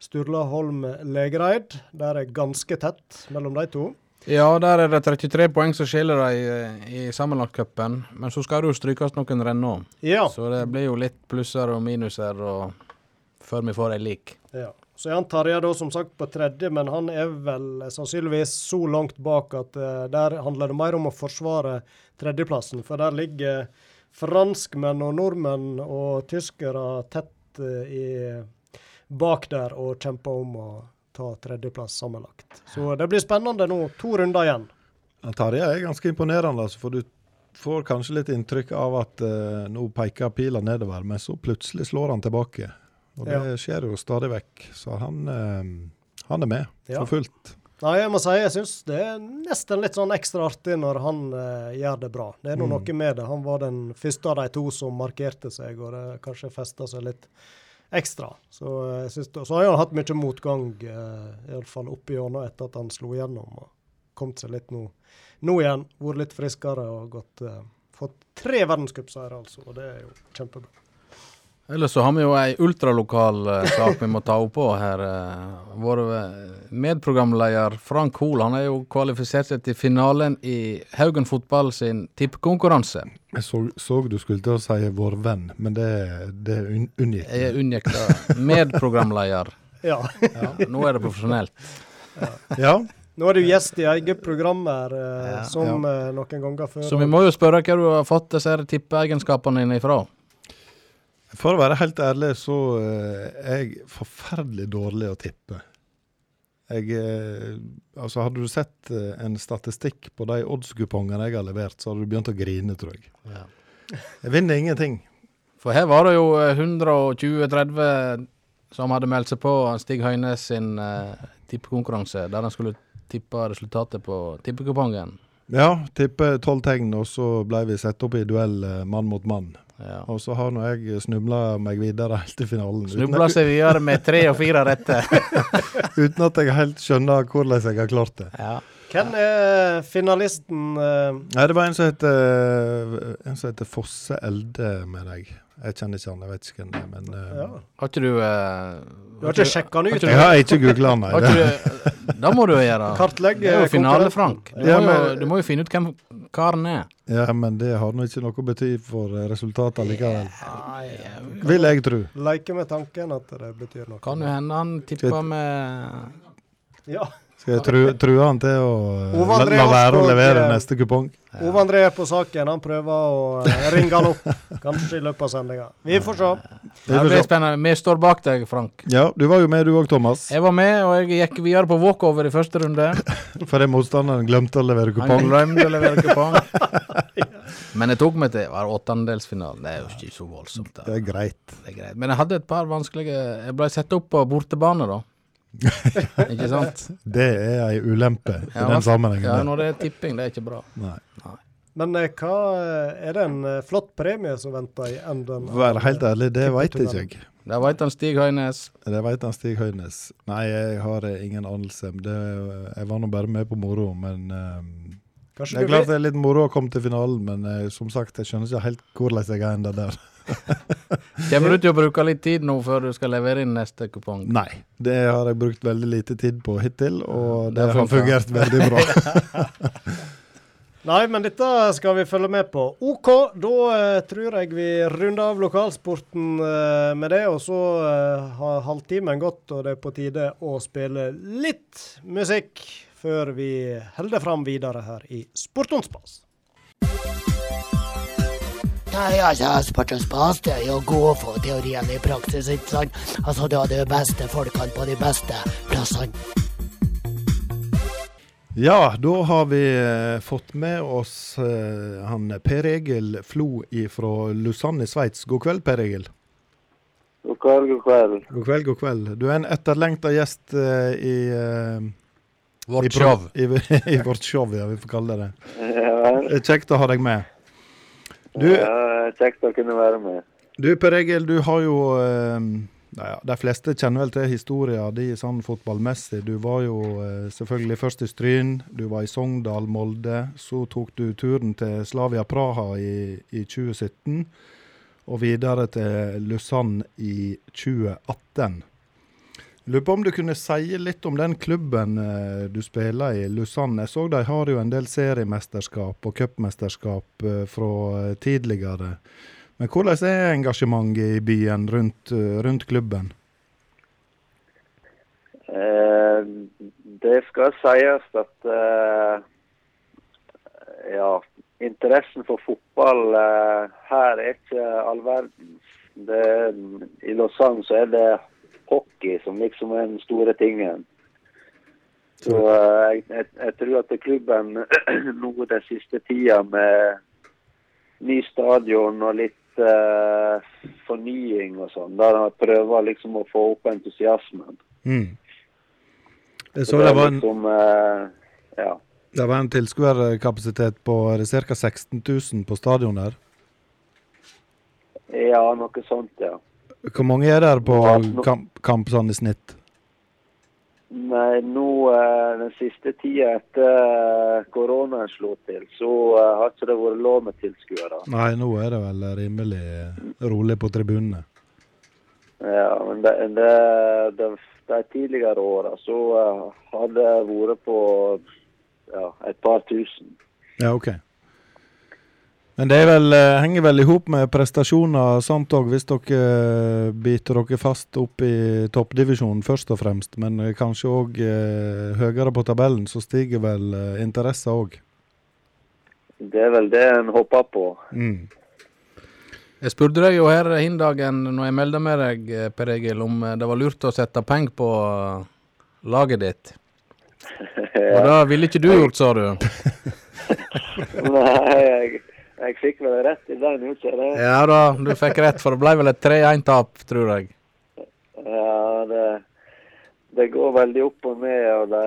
[SPEAKER 1] Sturla Holm Legereid. Der er ganske tett mellom de to.
[SPEAKER 3] Ja, der er det 33 poeng som skiller dem i, i sammenlagtcupen. Men så skal det jo strykes noen renner.
[SPEAKER 1] Ja.
[SPEAKER 3] Så det blir jo litt plusser og minuser og, før vi får ei lik.
[SPEAKER 1] Ja. Så er han Tarjei som sagt på tredje, men han er vel sannsynligvis så langt bak at uh, der handler det mer om å forsvare tredjeplassen. For der ligger franskmenn og nordmenn og tyskere tett uh, i, bak der og kjemper om å ta tredjeplass sammenlagt. Så det blir spennende nå. To runder igjen.
[SPEAKER 2] Tarjei er ganske imponerende, altså, for du får kanskje litt inntrykk av at uh, nå peker pila nedover, men så plutselig slår han tilbake. Og det ja. skjer jo stadig vekk. Så han, eh, han er med ja. for fullt.
[SPEAKER 1] Nei, jeg må si jeg syns det er nesten litt sånn ekstra artig når han eh, gjør det bra. Det er nå mm. noe med det. Han var den første av de to som markerte seg, og det kanskje festa seg litt ekstra. Så, eh, synes så har han hatt mye motgang, eh, iallfall opp gjennom etter at han slo gjennom. og Kommet seg litt nå, nå igjen. Vært litt friskere og gått, eh, fått tre verdenscupseiere, altså. Og det er jo kjempebra.
[SPEAKER 3] Ellers så har vi jo ei ultralokal uh, sak vi må ta opp på her. Uh, vår uh, medprogramleder Frank Hoel han er jo kvalifisert seg til finalen i Haugen fotball sin tippekonkurranse.
[SPEAKER 2] Jeg så, så, du skulle til å si vår venn, men det, det er un unngikk.
[SPEAKER 3] Jeg er unngikk medprogramleder.
[SPEAKER 1] ja.
[SPEAKER 3] ja. Nå er det profesjonelt.
[SPEAKER 1] ja. ja. Nå er du gjest i eget program her, ja, som ja. noen ganger før.
[SPEAKER 3] Så vi må jo spørre hva du har fått disse tippeegenskapene dine ifra?
[SPEAKER 2] For å være helt ærlig, så eh, er jeg forferdelig dårlig å tippe. Jeg, eh, altså Hadde du sett eh, en statistikk på de oddskupongene jeg har levert, så hadde du begynt å grine, tror jeg. Ja. Jeg vinner ingenting.
[SPEAKER 3] For her var det jo 120-30 som hadde meldt seg på Stig Høynes sin uh, tippekonkurranse, der han skulle tippe resultatet på tippekupongen.
[SPEAKER 2] Ja, tippe tolv tegn, og så ble vi satt opp i duell mann mot mann.
[SPEAKER 3] Ja.
[SPEAKER 2] Og så har nå jeg snubla meg videre helt til finalen.
[SPEAKER 3] Snubla seg videre med tre og fire rette.
[SPEAKER 2] uten at jeg helt skjønner hvordan jeg har klart det.
[SPEAKER 3] Ja.
[SPEAKER 1] Hvem er finalisten? eh?
[SPEAKER 2] Nei, det var en som heter, en som heter Fosse Elde mener jeg. Jeg kjenner ikke han, jeg vet ikke hvem det er, men eh,
[SPEAKER 1] Ja.
[SPEAKER 3] Har ikke du uh,
[SPEAKER 1] Du har ikke sjekka han ut?
[SPEAKER 2] Jeg har ikke googla han, nei. Det,
[SPEAKER 3] du, Da må du gjøre
[SPEAKER 1] Kartlegge
[SPEAKER 3] Det er jo finale, Frank. Du,
[SPEAKER 2] Ja,
[SPEAKER 3] må jo, du må jo finne ut hvem karen er.
[SPEAKER 2] Ja, men det har nå ikke noe å bety for eh, resultatet likevel.
[SPEAKER 3] Ja,
[SPEAKER 2] Vil jeg tro.
[SPEAKER 1] Leke med tanken at det betyr noe.
[SPEAKER 3] Kan jo hende han tipper med
[SPEAKER 1] Ja.
[SPEAKER 2] Skal jeg tru- true han til å eh, la, la være å levere
[SPEAKER 1] eh,
[SPEAKER 2] neste kupong?
[SPEAKER 1] Ove André er på saken. Han prøver å eh, ringe han opp. Kanskje i løpet av sendinga. Vi får se.
[SPEAKER 3] Det blir spennende. Vi står bak deg, Frank.
[SPEAKER 2] Ja, du var jo med du òg, Thomas.
[SPEAKER 3] Jeg var med, og jeg gikk videre på walkover i første runde.
[SPEAKER 2] Fordi motstanderen glemte å levere kupong?
[SPEAKER 3] Han glemte å levere kupong. Men jeg tok meg til var åttendedelsfinalen. Det er jo ikke så voldsomt. Da.
[SPEAKER 2] Det er greit.
[SPEAKER 3] Det er greit. Men jeg hadde et par vanskelige Jeg ble satt opp på bortebane, da. ikke sant?
[SPEAKER 2] Det er ei ulempe i
[SPEAKER 3] Ja,
[SPEAKER 2] den sammenhengen.
[SPEAKER 3] Ja, når det er tipping, det er ikke bra.
[SPEAKER 2] Nei.
[SPEAKER 1] Men eh, hva eh, Er det en eh, flott premie som venter i enden?
[SPEAKER 2] Vær helt ærlig, det veit ikke jeg.
[SPEAKER 3] Det veit han Stig Høynes.
[SPEAKER 2] Det veit han Stig Høynes. Nei, jeg har ingen anelse. Det, jeg var nå bare med på moro, men eh, Det er klart det er litt moro å komme til finalen, men eh, som sagt, jeg skjønner ikke helt hvordan jeg er enda der.
[SPEAKER 3] Kommer du til å bruke litt tid nå før du skal levere inn neste kupong?
[SPEAKER 2] Nei, det har jeg brukt veldig lite tid på hittil, og
[SPEAKER 3] Det
[SPEAKER 2] det har fungert veldig bra.
[SPEAKER 1] Nei, men dette skal vi følge med på. OK, da eh, tror jeg vi runder av lokalsporten eh, med det. Og så eh, har halvtimen gått, og det er på tide å spille litt musikk før vi holder fram videre her i Sportonspass.
[SPEAKER 7] Nei, altså, sportens bas, det er jo god å få teoriene teorien i praksis, ikke sant? Altså, du har de beste folkene på de beste plassene.
[SPEAKER 2] Ja, da har vi eh, fått med oss eh, han Per Egil Flo fra Lusanne i Sveits. God kveld, Per Egil.
[SPEAKER 8] God kveld, god kveld.
[SPEAKER 2] God kveld, god kveld. Du er en etterlengta gjest eh, i eh,
[SPEAKER 3] Vårt show.
[SPEAKER 2] I, I vårt show, ja, vi får kalle det det. Er Kjekt å ha deg med. Du,
[SPEAKER 8] ja, kjekt å kunne være med.
[SPEAKER 2] du Per Egil, du har jo eh, ja, De fleste kjenner vel til historien din sånn fotballmessig. Du var jo eh, selvfølgelig først i Stryn, du var i Sogndal, Molde. Så tok du turen til Slavia Praha i, i 2017, og videre til Lausanne i 2018. Lurer på om du kunne si litt om den klubben eh, du spiller i, Lausanne. Jeg så de har jo en del seriemesterskap og cupmesterskap eh, fra eh, tidligere. Men hvordan er engasjementet i byen rundt, rundt klubben?
[SPEAKER 8] Eh, det skal sies at eh, ja, interessen for fotball eh, her er ikke all verdens. I Lausanne så er det hockey som liksom er den store tingen. Så eh, jeg, jeg, jeg tror at klubben nå den siste tida med ny stadion og litt uh, fornying og sånn, der de prøver liksom å få opp entusiasmen.
[SPEAKER 2] Mm.
[SPEAKER 8] Så
[SPEAKER 2] så det var en,
[SPEAKER 8] liksom, uh, ja.
[SPEAKER 2] det var en tilskuerkapasitet på ca. 16 000 på stadion der.
[SPEAKER 8] ja, noe sånt, ja.
[SPEAKER 2] Hvor mange er der på kamp, kamp sånn i snitt?
[SPEAKER 8] Nei, nå eh, den siste tida etter eh, koronaen slo til, så eh, har ikke det vært lov med tilskuere.
[SPEAKER 2] Nei, nå er det vel rimelig rolig på tribunene.
[SPEAKER 8] Ja, men det, det, det, de tidligere åra så hadde det vært på ja, et par tusen.
[SPEAKER 2] Ja, OK. Men det er vel, eh, henger vel i hop med prestasjoner sant òg, hvis dere eh, biter dere fast opp i toppdivisjonen først og fremst. Men eh, kanskje òg eh, høyere på tabellen, så stiger vel eh, interessen òg.
[SPEAKER 8] Det er vel det en håper på.
[SPEAKER 2] Mm.
[SPEAKER 3] Jeg spurte deg jo her hin dagen når jeg meldte med deg, Per Egil, om det var lurt å sette penger på laget ditt. Og det ville ikke du gjort, sa du.
[SPEAKER 8] Nei, jeg, jeg fikk vel rett i den, ikke det?
[SPEAKER 3] Ja da, du fikk rett, for det ble vel et 3-1-tap, tror jeg.
[SPEAKER 8] Ja, det, det går veldig opp og ned, og det,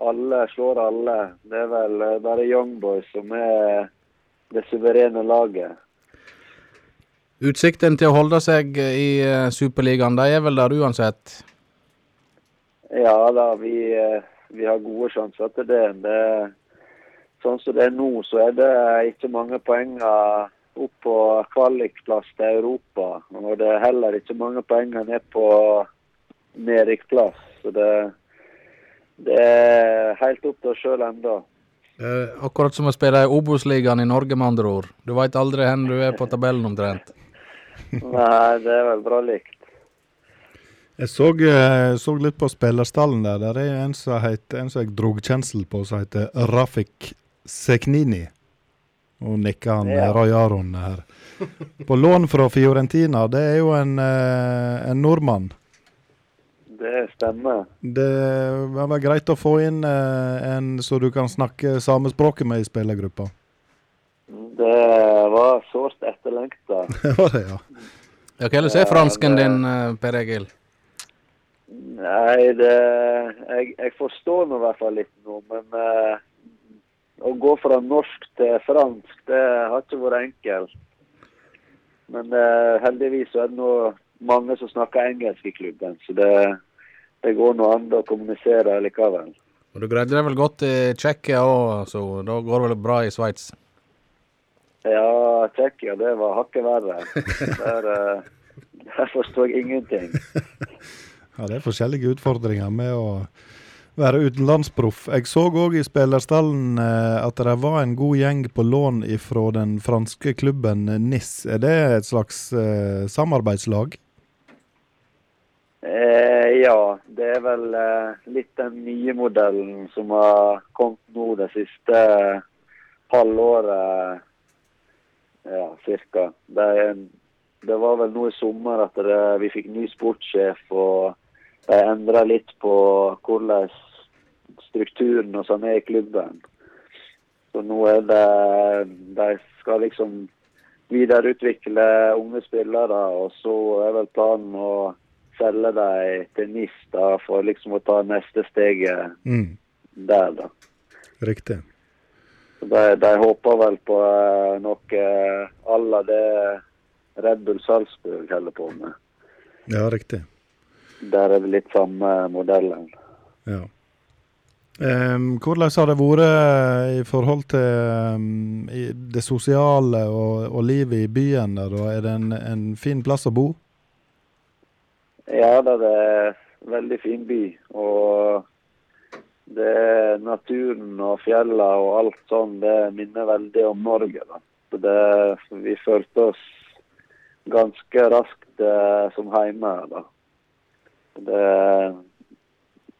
[SPEAKER 8] alle slår alle. Det er vel eh, bare Young Boys som er det suverene laget.
[SPEAKER 3] Utsikten til å holde seg i eh, Superligaen, de er vel der uansett.
[SPEAKER 8] Ja da, vi, eh, vi har gode sjanser til det. det. Sånn som det er nå, så er det ikke mange poenger opp på kvalikplass til Europa. Og det er heller ikke mange poenger ned på nedrykkplass. Så det, det, er helt opp til oss sjøl ennå.
[SPEAKER 3] Eh, akkurat som å spille i Obos-ligaen i Norge, med andre ord. Du veit aldri hvor du er på tabellen omtrent.
[SPEAKER 8] Nei, det er vel bra likt.
[SPEAKER 2] Jeg så, eh, så, litt på spillerstallen der. Der er en som, heter, en som jeg drog kjensel på, som heter Rafik Seknini. Og nikker han ja. Roy Aron her. På lån fra Fiorentina. Det er jo en, eh, en nordmann.
[SPEAKER 8] Det stemmer.
[SPEAKER 2] Det var greit å få inn eh, en så du kan snakke samespråket med i spillergruppa?
[SPEAKER 8] Det var sårt etterlengta.
[SPEAKER 2] det var det, ja.
[SPEAKER 3] ja er fransken din, eh, Per Egil?
[SPEAKER 8] Nei, det Jeg, jeg forstår nå i hvert fall litt nå, men uh, å gå fra norsk til fransk, det har ikke vært enkelt. Men eh, heldigvis er det nå mange som snakker engelsk i klubben, så det, det går nå an å kommunisere likevel.
[SPEAKER 3] Og Du greide deg vel godt i Tsjekkia òg, så da går det vel bra i Sveits?
[SPEAKER 8] Ja, Tsjekkia det var hakket verre. Der, uh, der forstår jeg ingenting.
[SPEAKER 2] ja, det er forskjellige utfordringer med å være utenlandsproff. Jeg så òg i spillerstallen eh, at det var en god gjeng på lån fra den franske klubben NIS. Er det et slags uh, samarbeidslag?
[SPEAKER 8] Eh, ja, det er vel eh, litt den nye modellen som har kommet nå det siste halvåret. Ja, cirka. Det, det, var vel nå i sommer at det, vi fikk ny sportssjef, og de endra litt på hvordan strukturen og sånn er i klubben. Så nå er det De skal liksom videreutvikle unge spillere, og så er vel planen å selge dem til NIS da, for liksom å ta neste steget mm. der, da.
[SPEAKER 2] Riktig.
[SPEAKER 8] De, de håper vel på noe à la det Red Bull Salzburg holder på med.
[SPEAKER 2] Ja, riktig.
[SPEAKER 8] Der er det litt samme modellen.
[SPEAKER 2] Ja. Um, hvordan har det vært eh, i forhold til i det sosiale og, og, livet i byen? der? Er det en, en fin plass å bo?
[SPEAKER 8] Ja, det er en veldig fin by. Og det er naturen og fjellene og alt sånn, det minner veldig om Norge. Det, vi følte oss ganske raskt eh, som hjemme. da. Det,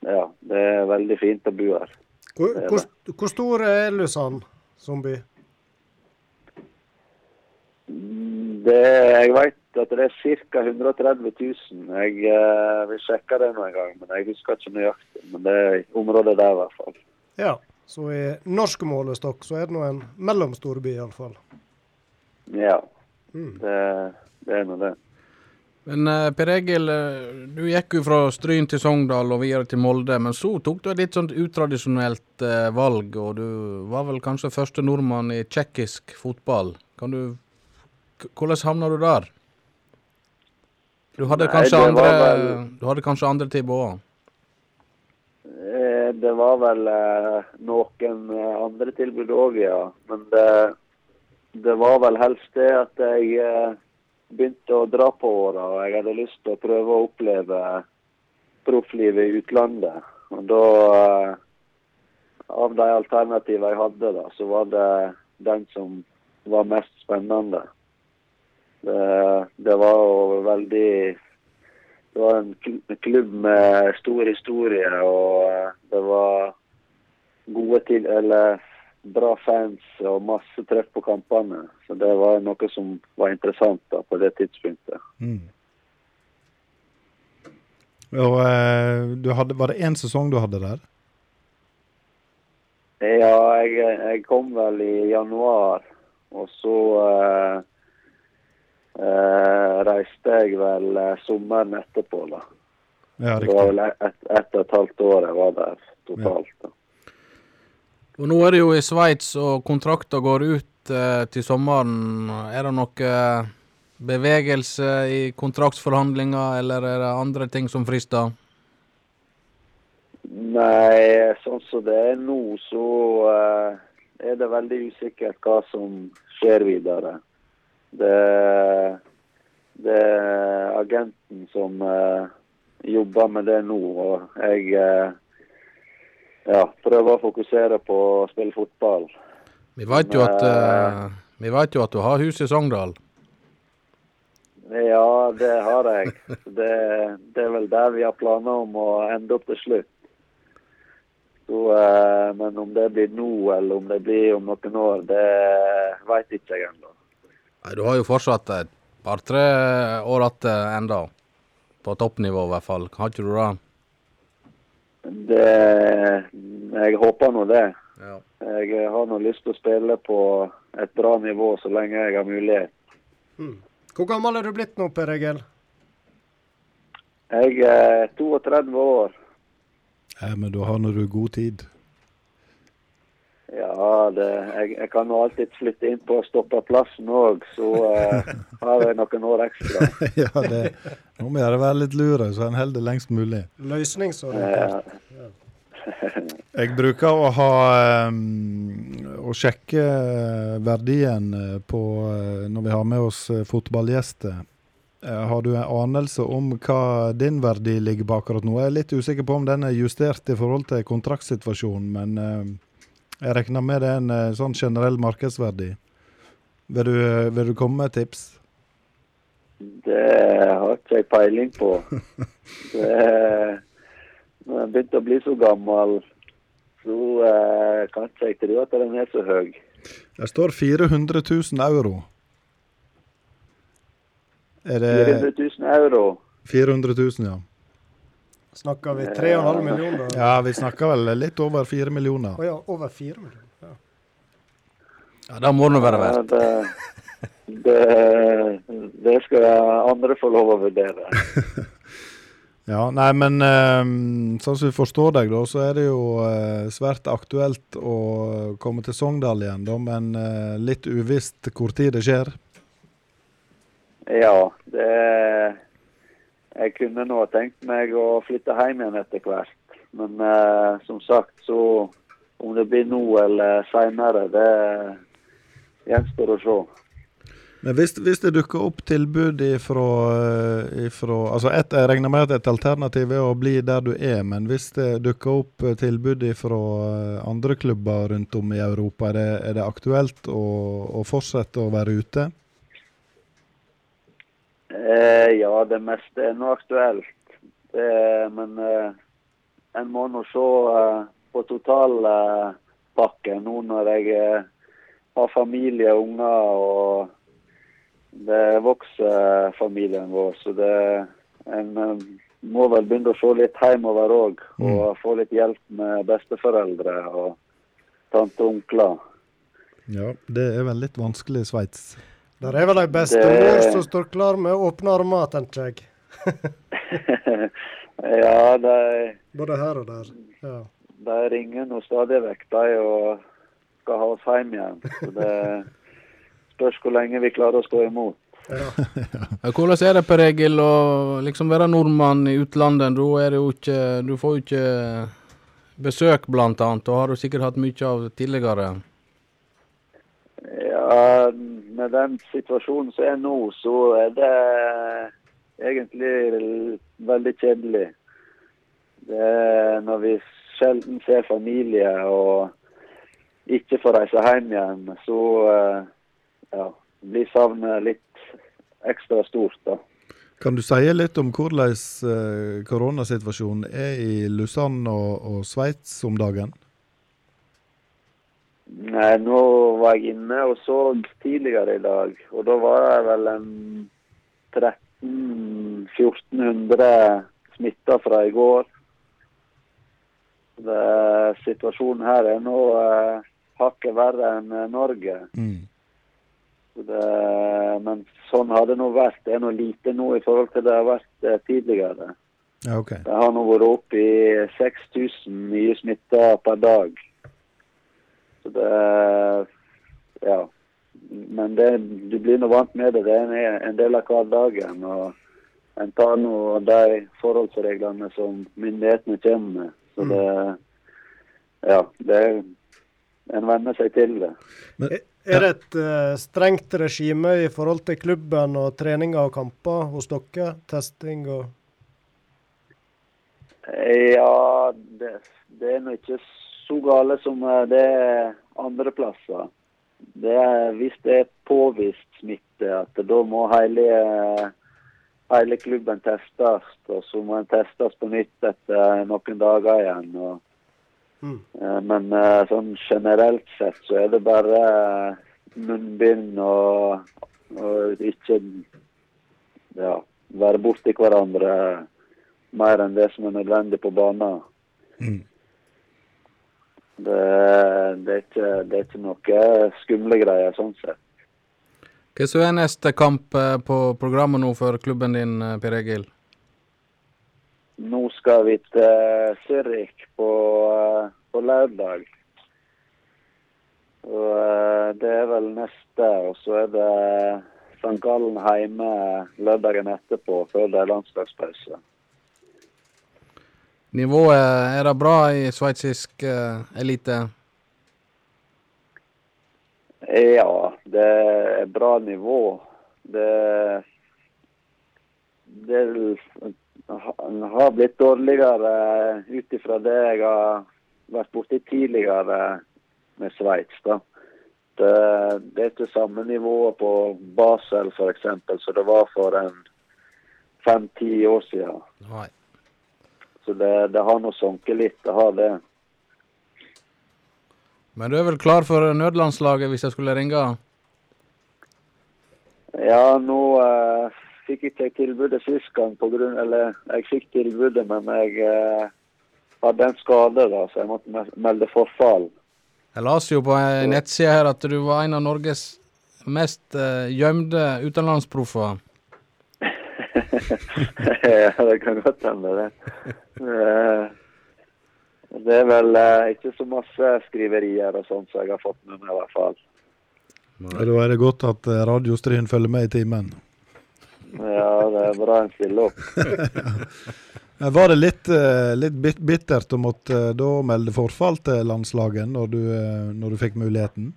[SPEAKER 8] ja, det er veldig fint å bo her.
[SPEAKER 1] Hvor, hvor, hvor stor er Lusand som by?
[SPEAKER 8] Det, jeg vet at det er ca. 130 000. Jeg eh, vil sjekke det nå en gang, men jeg husker ikke nøyaktig. Men det er området der, i hvert fall.
[SPEAKER 1] Ja, så i norsk målestokk så er det nå en mellomstor by, iallfall.
[SPEAKER 8] Ja, mm. det, det, er nå det.
[SPEAKER 3] Men uh, Per Egil, uh, du gikk jo fra Stryn til Sogndal og videre til Molde. Men så tok du et litt sånt utradisjonelt uh, valg, og du var vel kanskje første nordmann i tsjekkisk fotball. Kan du Hvordan havna du der? Du hadde, Nei, kanskje, andre, vel, du hadde kanskje andre tilbud òg?
[SPEAKER 8] Eh, det var vel eh, noen eh, andre tilbud òg, ja. Men det, det, var vel helst det at jeg begynte å dra på åra. Og jeg hadde lyst til å prøve å oppleve profflivet i utlandet. Og da Av de alternativene jeg hadde, da, så var det den som var mest spennende. Det, det var jo veldig Det var en klubb med stor historie, og eh, det var gode til, eller bra fans og masse treff på kampene. Så det var noe som var interessant da, på det tidspunktet. Mm.
[SPEAKER 2] Og, eh, hadde, var det én sesong du hadde der?
[SPEAKER 8] Ja, jeg, jeg, kom vel i januar. Og så eh, eh, reiste jeg vel eh, sommeren etterpå, da. Ja, det var vel ett et og et halvt år jeg var der totalt. da.
[SPEAKER 3] Og Nå er det jo i Sveits, og kontrakta går ut eh, til sommeren. Er det noe eh, bevegelse i kontraktsforhandlinger, eller er det andre ting som frister?
[SPEAKER 8] Nei, sånn som det er nå, så eh, er det veldig usikkert hva som skjer videre. Det, det er agenten som eh, jobber med det nå, og jeg uh, ja, prøve å fokusere på å spille fotball.
[SPEAKER 3] Vi vet jo at, vi vet jo at du har hus i Sogndal.
[SPEAKER 8] Ja, det har jeg. Det, det, er vel der vi har planer om å ende opp til slutt. Så, eh, men om det blir nå, eller om det blir om noen år, det veit ikke jeg ennå.
[SPEAKER 3] Du har jo fortsatt et par-tre år igjen enda. På toppnivå i hvert fall. Har ikke du det?
[SPEAKER 8] Det Jeg håper nå det. Ja. Jeg har nå lyst til å spille på et bra nivå så lenge jeg har mulighet.
[SPEAKER 1] Mm. Hvor gammel er du blitt nå, Per Egil?
[SPEAKER 8] Jeg er 32 år.
[SPEAKER 2] Ja, men da har nå du god tid.
[SPEAKER 8] Ja, det, jeg, jeg, kan jo alltid flytte inn på stoppeplassen òg, så uh, har jeg noen år ekstra.
[SPEAKER 2] ja, det, nå må jeg være litt lure, så en holder det lengst mulig.
[SPEAKER 1] Løsningsorientert.
[SPEAKER 2] Ja. jeg bruker å ha um, å sjekke verdien på når vi har med oss fotballgjester. Eh, har du en anelse om hva din verdi ligger på akkurat nå? Jeg er litt usikker på om den er justert i forhold til kontraktsituasjonen, men uh, jeg regner med det er en uh, sånn generell markedsverdi. Vil du, vil du, komme med et tips?
[SPEAKER 8] Det har ikke jeg peiling på. Det, når jeg begynte å bli så gammel, så eh, kan ikke jeg tro at den er så høy.
[SPEAKER 2] Det står 400 000 euro.
[SPEAKER 8] Er det 400 000 euro?
[SPEAKER 2] 400 000, ja.
[SPEAKER 1] Snakker vi 3,5 millioner?
[SPEAKER 2] Ja, vi snakker vel litt over 4 millioner.
[SPEAKER 1] Å oh, ja, over 4 millioner. Ja,
[SPEAKER 3] ja det må det være verdt.
[SPEAKER 8] Ja, det, det, det, skal andre få lov å vurdere.
[SPEAKER 2] ja, nei, men um, sånn som vi forstår deg, da, så er det jo uh, svært aktuelt å komme til Sogndal igjen, da, men uh, litt uvisst hvor tid det skjer.
[SPEAKER 8] Ja, det Jeg kunne nå tenkt meg å flytte hjem igjen etter hvert. Men eh, som sagt, så om det blir nå eller seinere, det gjenstår å se.
[SPEAKER 2] Men hvis, hvis, det dukker opp tilbud ifra, ifra altså et, Jeg regner med at et alternativ er å bli der du er, men hvis det dukker opp tilbud fra andre klubber rundt om i Europa, er det, er det aktuelt å, å, fortsette å være ute?
[SPEAKER 8] Eh, ja, det meste er nå aktuelt. Det, men eh, en må nå se eh, på totalpakken nå når jeg eh, har familie og unger. og Det vokser familien vår. Så det, en eh, må vel begynne å se litt hjemover òg. Og mm. få litt hjelp med besteforeldre og tante og onkler.
[SPEAKER 2] Ja, det er vel litt vanskelig i Sveits.
[SPEAKER 1] Der er vel ei bestemor det... som står klar med åpne armer, tenker jeg.
[SPEAKER 8] ja, de
[SPEAKER 1] Både her og der. Ja.
[SPEAKER 8] De ringer nå stadig vekk, de, og skal ha oss hjem igjen. Så det spørs hvor lenge vi klarer å stå imot. Ja.
[SPEAKER 3] Hvordan er det, Per Egil, å liksom være nordmann i utlandet? Du, er jo ikke, du får jo ikke besøk, annet, og har du sikkert hatt mye av tidligere?
[SPEAKER 8] Ja, med den situasjonen som er nå, så er det egentlig veldig kjedelig. Det er når vi sjelden ser familie og ikke får reise hjem igjen, så eh, ja, blir savnet litt ekstra stort. da.
[SPEAKER 2] Kan du si litt om hvordan eh, koronasituasjonen er i Lausanne og, og Sveits om dagen?
[SPEAKER 8] Nei, nå var jeg inne og så tidligere i dag, og da var det vel en 1300-1400 smitta fra i går. Det, situasjonen her er nå eh, hakket verre enn eh, Norge. Mm. Det, men sånn har det nå vært. Det er nå lite nå i forhold til det har vært eh, tidligere.
[SPEAKER 2] Ja, okay.
[SPEAKER 8] Det har nå vært oppe i 6000 nye smitta per dag. Så det Ja. Men det, du blir nå vant med det. Det er en del av hverdagen. og En tar nå de forholdsreglene som myndighetene kommer med. Så Så det Ja, det en venner seg til det.
[SPEAKER 1] Men, er det et uh, strengt regime i forhold til klubben og treninger og kamper hos dere? Testing og
[SPEAKER 8] Ja, det, det er nå ikke så gale som eh, det er andre plasser. Det er, hvis det er påvist smitte, at da må hele, hele klubben testes. Og så må den testes på nytt etter noen dager igjen. og Mm. Men eh, sånn generelt sett så er det bare munnbind og, og ikke ja, være borti hverandre mer enn det som er nødvendig på banen. Mm. Det, det, er ikke, det, er ikke, noe skumle greier sånn sett.
[SPEAKER 3] Hva så er neste kamp eh, på programmet nå for klubben din, eh, Per Egil?
[SPEAKER 8] Nå skal vi til Zürich på, eh, på lørdag. Og det er vel neste. Og så er det St. Gallen hjemme lørdagen etterpå, før det er landslagspause.
[SPEAKER 3] Nivået, er det bra i sveitsisk uh, elite?
[SPEAKER 8] Ja, det er bra nivå. Det, det har blitt dårligere ut ifra det jeg har vært borti tidligere med Sveits. Det, det, er ikke samme nivået på Basel f.eks. som det var for en fem-ti år siden. Nei. Så det, det har nå sunket litt, det har det.
[SPEAKER 3] Men du er vel klar for nødlandslaget hvis jeg skulle ringe?
[SPEAKER 8] Ja, nå eh, fikk jeg ikke tilbudet sist gang på grunn Eller jeg fikk tilbudet, men jeg eh, hadde en skade, da, så jeg måtte melde forfall.
[SPEAKER 3] Jeg leste jo på en nettside her at du var en av Norges mest eh, gjemte utenlandsproffer.
[SPEAKER 8] Ja, det kan godt hende, det. Det er vel eh, ikke så masse skriverier og sånt som jeg har fått med meg, i hvert fall.
[SPEAKER 2] Da er det godt at radiostrien Radiostryn følger med i timen.
[SPEAKER 8] Ja, det er bra en stiller opp.
[SPEAKER 2] Var det litt, eh, litt, bittert å måtte eh, da melde forfall til landslaget når du, når du fikk muligheten?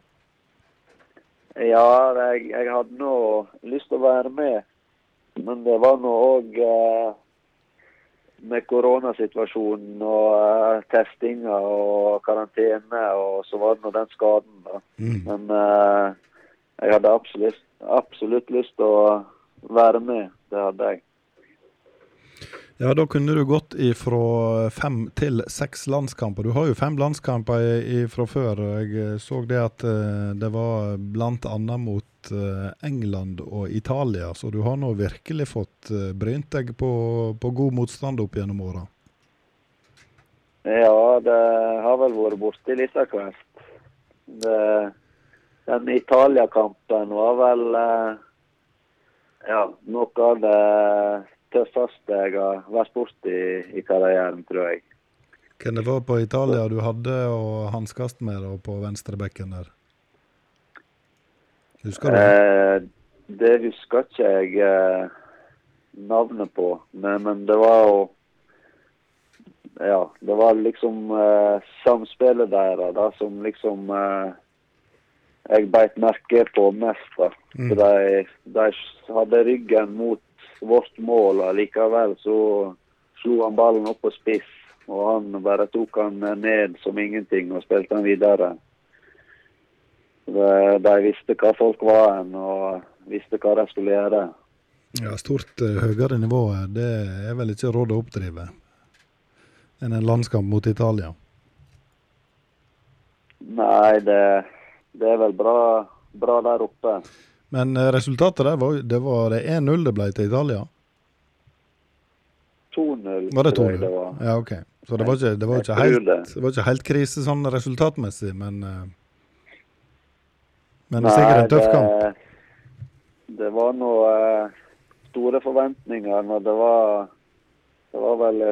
[SPEAKER 8] Ja, jeg, jeg hadde nå lyst til å være med. Men det var nå òg eh, med koronasituasjonen og uh, testinga og karantene, og så var det nå den skaden, da. Mm. Men uh, jeg hadde absolutt, absolutt lyst til å være med. Det hadde jeg.
[SPEAKER 2] Ja, da kunne du gått fra fem til seks landskamper. Du har jo fem landskamper fra før. Jeg så det at det var bl.a. mot Eh, England og Italia, så du har nå virkelig fått eh, brynt deg på, på god motstand opp gjennom åra?
[SPEAKER 8] Ja, det har vel vært borti litt av hvert. Den Italia-kampen var vel eh, ja, noe av det tøffeste jeg har vært borti i karrieren, tror jeg.
[SPEAKER 2] Hvem det var på Italia du hadde å hanskes med på venstrebekken der? Husker du det?
[SPEAKER 8] Eh, det husker ikke jeg eh, navnet på, men, men, det var jo Ja, det var liksom eh, samspillet deres da, som liksom eh, jeg beit merke på mest. da. Mm. For de, de, hadde ryggen mot vårt mål, og likevel så slo han ballen opp på spiss. Og han bare tok han ned som ingenting og spilte han videre. De visste hva folk var hen, og visste hva de skulle gjøre.
[SPEAKER 2] Ja, Stort uh, høyere nivå, det er vel ikke råd å oppdrive enn en landskamp mot Italia?
[SPEAKER 8] Nei, det, det er vel bra, bra, der oppe.
[SPEAKER 2] Men uh, resultatet der var, det var 1-0 det ble til Italia?
[SPEAKER 8] 2-0.
[SPEAKER 2] Var det 2-0? Ja, OK. Så det var ikke, det var ikke, helt, det var ikke helt krise sånn resultatmessig, men men det er sikkert en tøff kamp?
[SPEAKER 8] Det var noe uh, store forventninger når det var Det var vel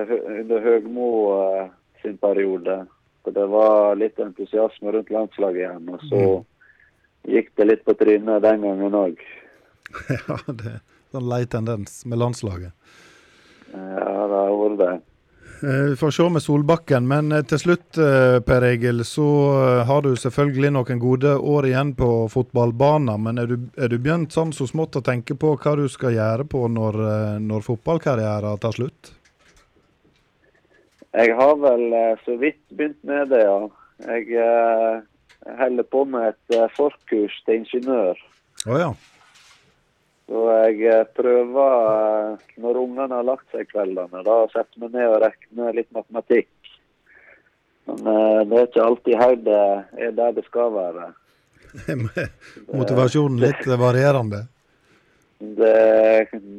[SPEAKER 8] under Høgmo uh, sin periode. For det var litt entusiasme rundt landslaget igjen. Og så mm. gikk det litt på trynet den gangen òg.
[SPEAKER 2] ja, det er en lei tendens med landslaget.
[SPEAKER 8] Ja, det har vært det.
[SPEAKER 2] Eh, vi får se med Solbakken, men eh, til slutt Per Egil, så har du selvfølgelig noen gode år igjen på fotballbanen. Men er du, er du begynt sånn så smått å tenke på hva du skal gjøre på når, når fotballkarrieren tar slutt?
[SPEAKER 8] Jeg har vel så vidt begynt med det, ja. Jeg holder på med et forkurs til ingeniør.
[SPEAKER 2] Oh, ja.
[SPEAKER 8] Så jeg eh, prøver, eh, når ungene har lagt seg kveldene, da setter vi ned og regner litt matematikk. Men eh, det er ikke alltid hodet er der det skal være.
[SPEAKER 2] Motivasjonen litt varierende?
[SPEAKER 8] Det,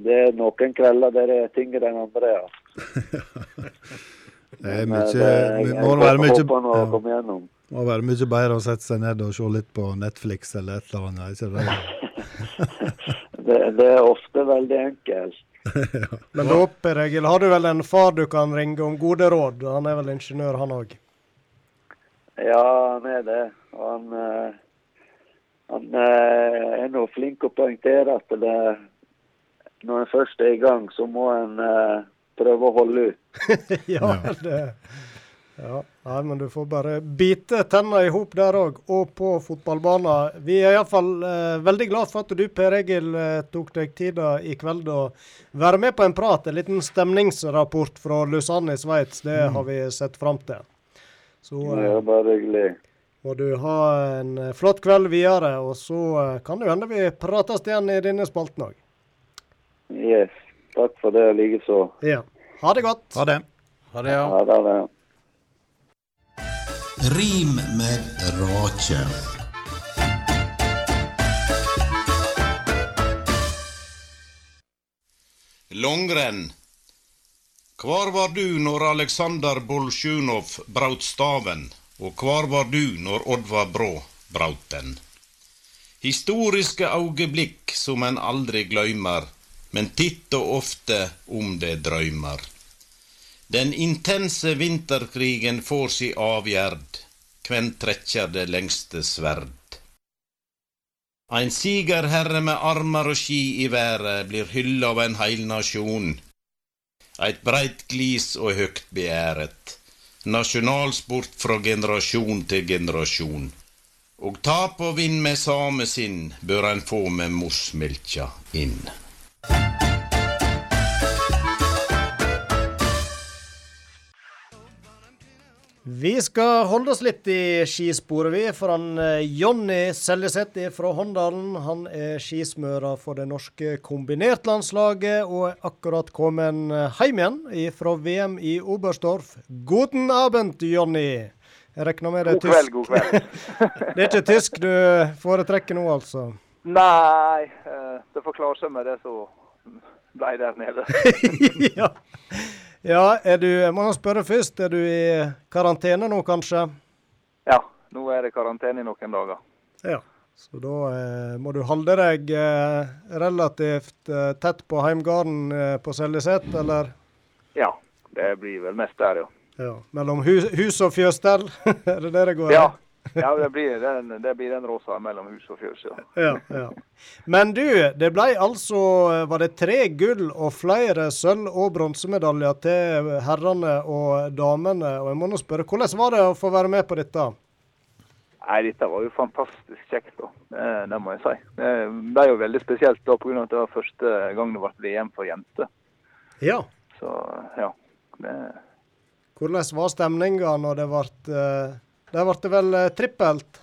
[SPEAKER 8] det, er noen kvelder der det er tyngre enn andre, ja.
[SPEAKER 2] det er mye, det, må være mye, ja. må være mye bedre å sette seg ned og se litt på Netflix eller et eller annet. ikke det?
[SPEAKER 8] Det, det er ofte veldig enkelt.
[SPEAKER 1] ja. Men da, Per Egil, har du vel en far du kan ringe om gode råd? Han er vel ingeniør, han òg?
[SPEAKER 8] Ja, han er det. Han, eh, han eh, er nå flink å poengtere at det, når en først er i gang, så må en eh, prøve å holde ut.
[SPEAKER 1] ja, det ja, nei, men du får bare bite tenna i hop der òg, og på fotballbanen. Vi er iallfall eh, veldig glad for at du, Per Egil, eh, tok deg tida i kveld å være med på en prat. En liten stemningsrapport fra Lausanne i Sveits. Det mm. har vi sett fram til.
[SPEAKER 8] Så eh, ja, bare hyggelig.
[SPEAKER 1] må du ha en flott kveld videre, og så eh, kan det hende vi prates igjen i denne spalten òg.
[SPEAKER 8] Yes. Takk for det likeså.
[SPEAKER 1] Ja. Ha det godt.
[SPEAKER 2] Ha det.
[SPEAKER 3] Ha det, ja.
[SPEAKER 8] Ha det.
[SPEAKER 9] Rim med rake. Langrenn. Kvar var du når Aleksandr Bolsjunov braut staven, og kvar var du når Oddvar Brå braut den? Historiske augeblikk som en aldri gløymer, men titt og ofte om det drøymer. Den intense vinterkrigen får si avgjerd, hvem trekkjer det lengste sverd. Ein sigerherre med armar og ski i været blir hylla av en heil nasjon. Eit breit glis og høgt beæret. Nasjonalsport fra generasjon til generasjon. Og tap og vinn med same sinn bør ein få med morsmilkja inn.
[SPEAKER 1] Vi skal holde oss litt i skisporet, vi. For han eh, Jonny Seljeseth fra Håndalen. Han er skismører for det norske kombinertlandslaget og er akkurat kommet hjem igjen fra VM i Oberstdorf. Guten Abend, Jonny. Jeg regner med det er tysk.
[SPEAKER 10] God kveld, god
[SPEAKER 1] kveld. det er ikke tysk du foretrekker nå, altså?
[SPEAKER 10] Nei, eh, det får klare seg med det som ble der nede.
[SPEAKER 1] ja. Ja, er du, jeg må spørre først, er du i karantene nå, kanskje?
[SPEAKER 10] Ja, nå er det karantene i noen dager.
[SPEAKER 1] Ja, så da eh, må du holde deg eh, relativt eh, tett på heimgarden eh, på Seljeset, eller?
[SPEAKER 10] Ja, det blir vel mest der, ja.
[SPEAKER 1] ja. Mellom hus, hus og fjøsstell, er det det det går
[SPEAKER 10] i? Ja, ja, det blir den, det blir den rosa mellom hus og fjøs, ja.
[SPEAKER 1] ja, ja. Men du, det ble altså Var det tre gull og flere sølv- og bronsemedaljer til herrene og damene? Og jeg må nå spørre, hvordan var det å få være med på dette?
[SPEAKER 10] Nei, Dette var jo fantastisk kjekt, da. Det, må jeg si. Det ble jo veldig spesielt da pga. at det var første gang det ble VM for jenter.
[SPEAKER 1] Ja.
[SPEAKER 10] Så, ja. Det...
[SPEAKER 1] Hvordan var stemninga når det ble uh, der ble det vel eh, trippelt?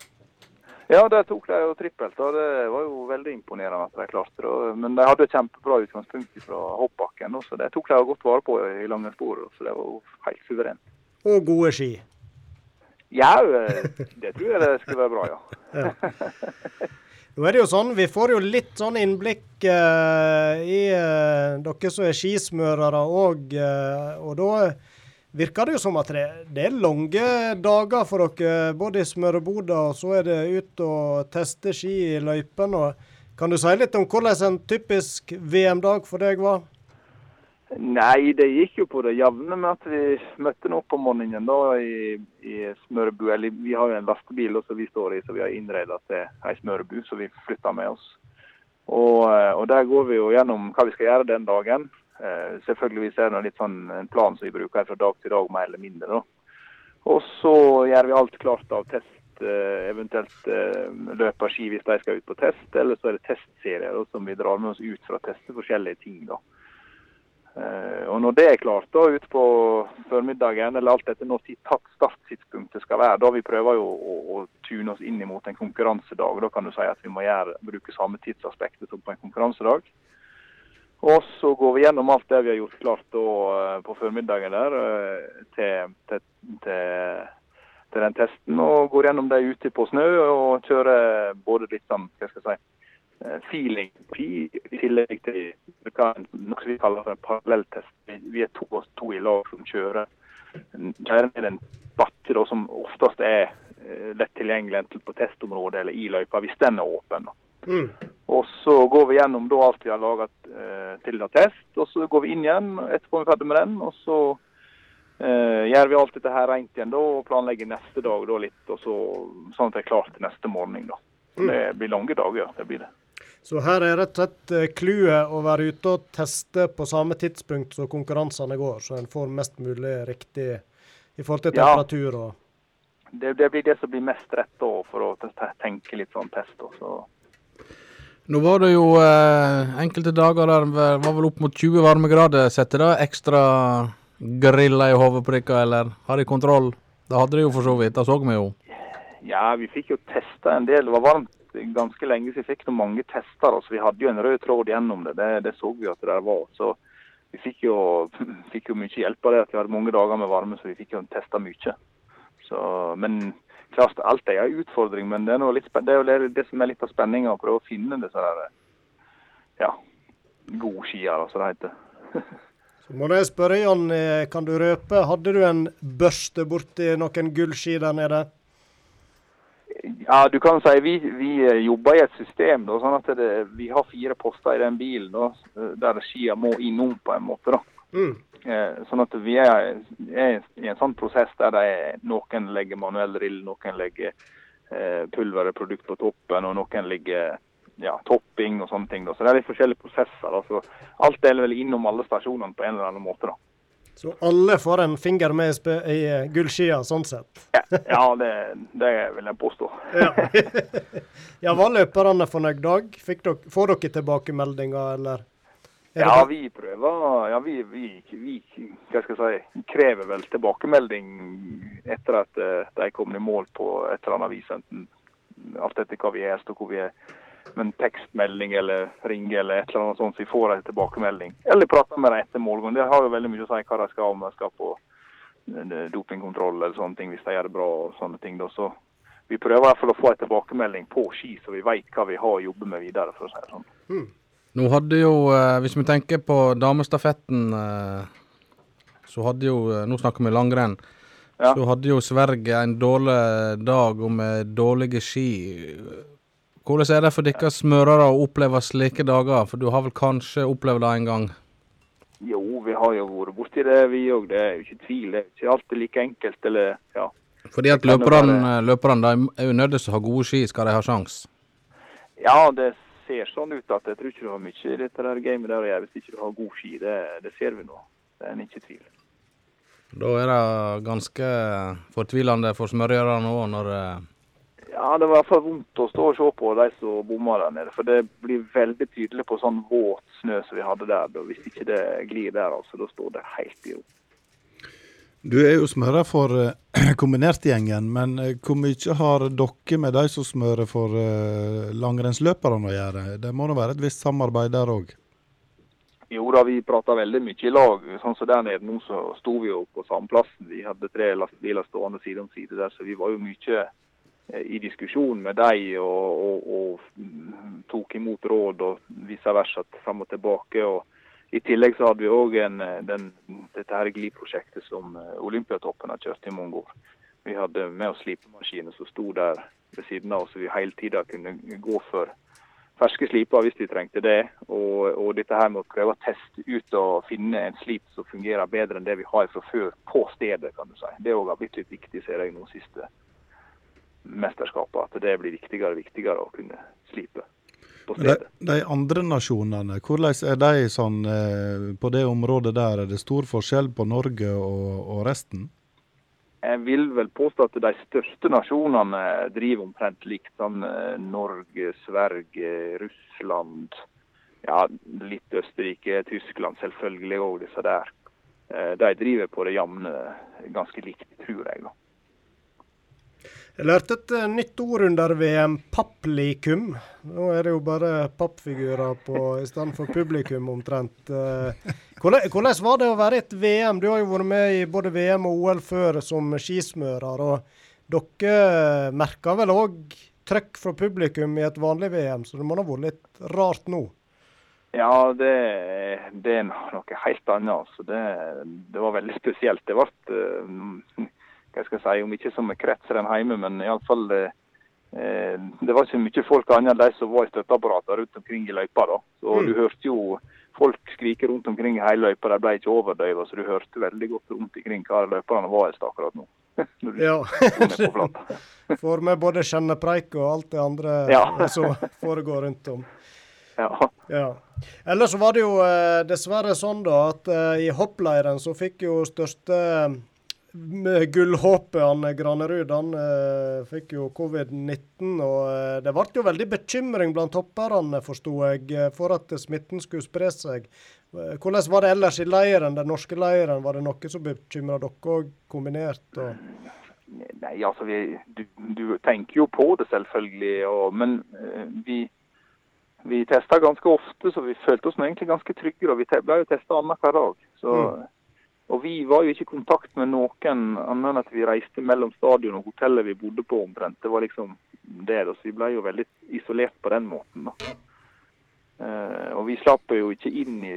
[SPEAKER 10] Ja, der tok de jo trippelt. og Det var jo veldig imponerende at de klarte det. Men de hadde et kjempebra utgangspunkt fra hoppbakken, så det tok de godt vare på i lange spor. Så det var jo helt suverent.
[SPEAKER 1] Og gode ski?
[SPEAKER 10] Ja, eh, det tror jeg det skulle være bra, ja. ja.
[SPEAKER 1] Nå er det jo sånn, Vi får jo litt sånn innblikk eh, i eh, dere som er skismørere òg. Eh, og da virker det jo som at det, det er lange dager for dere, både i smøreboda og så er det ut og teste ski i løypene. Kan du si litt om hvordan en typisk VM-dag for deg var?
[SPEAKER 10] Nei, det gikk jo på det jevne med at vi møtte noe opp om morgenen da i, i smørbu. Eller vi har jo en lastebil som vi står i, så vi har innreda til ei smørbu som vi flytta med oss. Og, og, der går vi jo gjennom hva vi skal gjøre den dagen. Eh, selvfølgelig er det litt sånn en plan som vi bruker fra dag til dag, mer eller mindre. Og så gjør vi alt klart av test, eh, eventuelt løp løper ski hvis de skal ut på test, eller så er det testserier som vi drar med oss ut for å teste forskjellige ting. da. Eh, og Når det er klart da ut på formiddagen, eller alt etter når starttidspunktet skal være, da vi prøver jo å, å tune oss inn mot en konkurransedag. Da kan du si at vi må gjøre, bruke samme tidsaspektet som på en konkurransedag. Og så går vi gjennom alt det vi har gjort klart da, eh, på formiddagen der eh, til, til, til, til, den testen. Og går gjennom det ute på snø og kjører både litt sånn, hva skal jeg si, Eh, feeling i tillegg til noe vi kaller for en parallelltest. Vi er to, to i lag som kjører, kjører med en bakke da, som oftest er lett tilgjengelig enten på testområdet eller i løypa, hvis den er åpen. Mm. Og Så går vi gjennom da alt vi har laget eh, til test, og så går vi inn igjen etterpå vi er ferdig med den. og så eh, gjør vi alt dette her rent igjen da, og planlegger neste dag da litt, og så, sånn at det er klart til neste morgen. da. Så Det blir lange dager. det blir det.
[SPEAKER 1] Så her er rett og slett eh, clouet å være ute og teste på samme tidspunkt som konkurransene går, så en får mest mulig riktig i forhold til temperatur og
[SPEAKER 10] det, det, blir det som blir mest rett da, for å tenke litt sånn test. Så.
[SPEAKER 3] Nå var det jo eh, enkelte dager der det var vel opp mot 20 varmegrader. Setter det ekstra griller i hodet på dere, eller har de kontroll? Det hadde de jo for så vidt, det så vi jo.
[SPEAKER 10] Ja, vi fikk jo testa en del. Det var varmt ganske lenge siden vi fikk noen mange tester. altså Vi hadde jo en rød tråd gjennom det. Det, det så vi at det der var. Så vi fikk jo, fikk jo mye hjelp av det at vi hadde mange dager med varme, så vi fikk jo testa mye. Så, men klart, alt er en utfordring, men det er, litt, det er jo det som er litt av spenninga. Å prøve å finne disse der, ja, gode skier, som det heter.
[SPEAKER 1] Så må jeg spørre, Jan, eh, kan du røpe, hadde du en børste borti noen gullski der nede?
[SPEAKER 10] Ja, du kan si vi, vi eh, jobber i et system. Da, sånn at det, Vi har fire poster i den bilen da, der skia må innom på en måte. da. Mm. Eh, sånn at vi er, er, i en sånn prosess der er, noen legger manuell drill, noen legger eh, pulverprodukt på toppen, og noen legger ja, topping og sånne ting. Da. Så det er litt forskjellige prosesser. Da. Så alt deler vel innom alle stasjonene på en eller annen måte. da.
[SPEAKER 1] Så alle får en finger med i gullskia, sånn sett?
[SPEAKER 10] ja, det, det, vil jeg påstå.
[SPEAKER 1] ja. ja, Var løperne fornøyd, Dag? Dere, får dere tilbakemeldinger, eller?
[SPEAKER 10] Ja, vi prøver. Ja, vi, vi, vi, si, krever vel tilbakemelding etter at uh, de kommer i mål på et eller annet vis. enten Alt etter hva vi er, og hvor vi er med en tekstmelding eller ringe eller et eller annet sånt, så vi får en tilbakemelding. Eller prate med dem etter målgang. Det har jo veldig mye å si hva de skal om de skal på eh, dopingkontroll eller sånne ting, hvis de gjør det bra og sånne ting. Så vi prøver i hvert fall å få en tilbakemelding på ski, så vi vet hva vi har å jobbe med videre, for å si det sånn.
[SPEAKER 3] Mm. Nå hadde jo, eh, hvis vi tenker på damestafetten, eh, så hadde jo Nå snakker vi langrenn. Ja. Så hadde jo Sverige en dårlig dag og med dårlige ski. Hvordan er det for dere smørere å oppleve slike dager? For du har vel kanskje opplevd det en gang?
[SPEAKER 10] Jo, vi har jo vært borti det, vi òg. Det er jo ikke tvil. Det er ikke alltid like enkelt. eller ja.
[SPEAKER 3] Fordi at løperne, løperne er jo nødt til å ha gode ski, skal de ha sjans?
[SPEAKER 10] Ja, det ser sånn ut at jeg tror ikke du har mye i dette der gamet der å gjøre hvis ikke du har god ski. Det, det ser vi nå. Det er en ikke tvil.
[SPEAKER 3] Da er det ganske fortvilende for smørerne òg når eh,
[SPEAKER 10] ja, det var i hvert fall vondt å stå og se på de som bomma der nede. For det blir veldig tydelig på sånn våt snø som vi hadde der. Da. Hvis ikke det glir der, altså, da står det helt i ro.
[SPEAKER 2] Du er jo smører for uh, kombinertgjengen, men uh, hvor mye har dere med de som smører for uh, langrennsløperne å gjøre? Det må da være et visst samarbeid der òg?
[SPEAKER 10] Jo da, vi prata veldig mye i lag. Sånn som Der nede nå så sto vi jo på samme plassen. Vi hadde tre lastebiler stående side om side der, så vi var jo mye Eh, i diskusjon med dem og, og, og, tok imot råd og vice versa fram og tilbake. og I tillegg så hadde vi òg dette her gliprosjektet som eh, Olympiatoppen har kjørt i mange år. Vi hadde med oss slipemaskiner som sto der ved siden av, oss, så vi hele tida kunne gå for ferske sliper hvis vi trengte det. Og, og, dette her med å prøve å teste ut og finne en slip som fungerer bedre enn det vi har fra før, på stedet, kan du si. Det òg har blitt litt viktig, ser jeg nå siste mesterskapet. At det blir viktigere og viktigere å kunne slipe. På stedet.
[SPEAKER 2] De, de andre nasjonene, hvordan er de sånn eh, på det området der? Er det stor forskjell på Norge og, og resten?
[SPEAKER 10] Jeg vil vel påstå at de største nasjonene driver omtrent likt. Sånn Norge, Sverige, Russland, ja, litt Østerrike, Tyskland selvfølgelig òg, disse der. De driver på det jevne ganske likt, tror jeg. da.
[SPEAKER 1] Jeg lærte et uh, nytt ord under VM, papplikum. Nå er det jo bare pappfigurer på i stedet for publikum, omtrent. Uh, hvordan, var det å være i et VM? Du har jo vært med i både VM og OL før som skismører. og Dere merker vel òg trøkk fra publikum i et vanlig VM, så det må ha vært litt rart nå?
[SPEAKER 10] Ja, det, det er noe helt annet. Altså. Det, det, var veldig spesielt. Det ble uh, hva skal jeg si, om ikke som kretseren hjemme, men iallfall eh, eh, det var ikke mye folk annet enn de som var i støtteapparatene rundt omkring i løypa. da. Så mm. Du hørte jo folk skrike rundt omkring i hele løypa, de ble ikke overdøyva, så du hørte veldig godt rundt omkring hva løyperne var helst akkurat nå.
[SPEAKER 1] ja. Får med både kjennepreik og alt det andre ja. som foregår rundt om.
[SPEAKER 10] Ja.
[SPEAKER 1] ja. Ellers var det jo eh, dessverre sånn da at eh, i hoppleiren så fikk jo største gullhåpet han Granerud han uh, fikk jo covid-19. og uh, Det ble jo veldig bekymring blant hopperne, forsto jeg, eh, for at smitten skulle spre seg. Uh, hvordan var det ellers i leiren, den norske leiren? Var det noe som bekymra dere òg, kombinert? Og...
[SPEAKER 10] Nei, altså vi, du, du, tenker jo på det selvfølgelig, og, men vi vi testa ganske ofte, så vi følte oss egentlig ganske trygge. og Vi ble jo testa annenhver dag. så mm. Og Vi var jo ikke i kontakt med noen annet enn at vi reiste mellom stadion og hotellet vi bodde på omtrent. Det var liksom det. Så vi ble jo veldig isolert på den måten. da. Uh, og Vi slapp jo ikke inn i,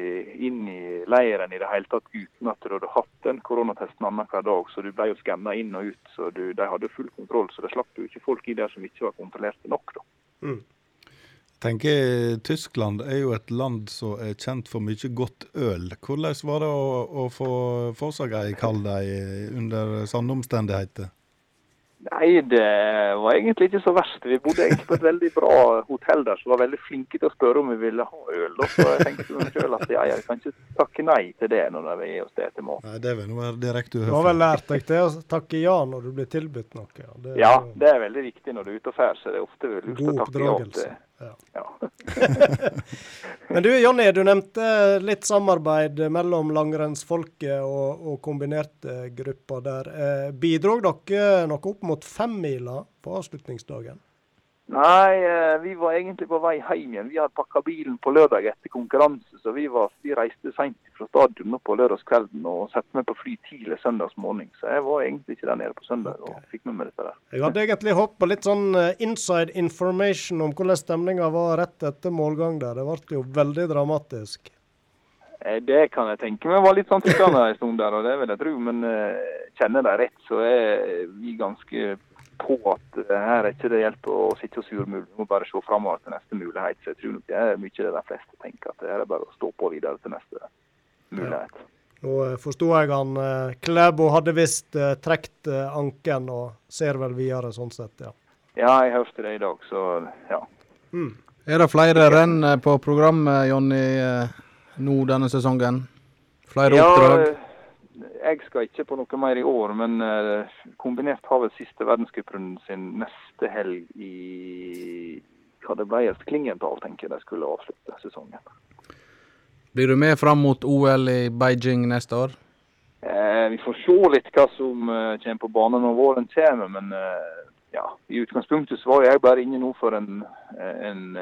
[SPEAKER 10] inn i, leiren i det hele tatt uten at du hadde hatt den koronatesten annenhver dag. Så du ble jo skanna inn og ut. så du, De hadde full kontroll, så det slapp jo ikke folk i der som ikke var kontrollerte nok. da. Mm
[SPEAKER 2] tenker Tyskland er jo et land som er kjent for mye godt øl. Hvordan var det å, å få for seg ei kald ei under sånne omstendigheter?
[SPEAKER 10] Nei, det var egentlig ikke så verst. Vi bodde egentlig på et veldig bra hotell der som var veldig flinke til å spørre om vi ville ha øl. Og så tenkte vi selv at ja, jeg kan ikke takke nei til det når vi gir oss det til mat.
[SPEAKER 2] Nei, det vil være direkte
[SPEAKER 1] uhøflig. Du har vel lært deg til å takke ja når du blir tilbudt noe?
[SPEAKER 10] Ja, det er, ja, det er veldig viktig når du er ute og fer, så det er ofte lurt å takke ja til ja.
[SPEAKER 1] Men du Jonny, du nevnte litt samarbeid mellom langrennsfolket og, og kombinerte grupper der. Eh, bidro dere noe opp mot femmila på avslutningsdagen?
[SPEAKER 10] Nei, eh, vi var egentlig på vei hjem igjen. Vi hadde pakka bilen på lørdag etter konkurranse, så vi, var, vi reiste seint fra stadion på lørdagskvelden og satte meg på fly tidlig søndagsmorgen. Så jeg var egentlig ikke der nede på søndag og fikk med meg dette der.
[SPEAKER 1] Jeg hadde egentlig håpet på litt sånn eh, inside information om hvordan stemninga var rett etter målgang der. Det ble jo veldig dramatisk.
[SPEAKER 10] Eh, det kan jeg tenke meg var litt sånn tykkende en stund der, og det vil jeg tro. Men kjenner de rett, så er vi ganske på at eh, her er ikke det hjelp å sitte og surmule. Vi må bare se framover til neste mulighet. Så jeg tror nok det er mye det de fleste tenker, at det er bare å stå på videre til neste mulighet. Ja.
[SPEAKER 1] Nå eh, forsto jeg han eh, Klæbo hadde visst eh, trukket anken og ser vel videre sånn sett, ja.
[SPEAKER 10] Ja, jeg hørte det i dag, så ja.
[SPEAKER 3] Mm. Er det flere renn på programmet, Jonny, nå denne sesongen? Flere ja, oppdrag?
[SPEAKER 10] Jeg skal ikke på noe mer i år, men uh, kombinert har vel siste verdenscuprunden sin neste helg i hva det ble Klingenthal, tenker jeg de skulle avslutte sesongen.
[SPEAKER 3] Blir du med fram mot OL i Beijing neste år?
[SPEAKER 10] Eh, vi får se litt hva som uh, kommer på banen når våren kommer, men eh, ja, i utgangspunktet så var jeg bare inne nå for en, en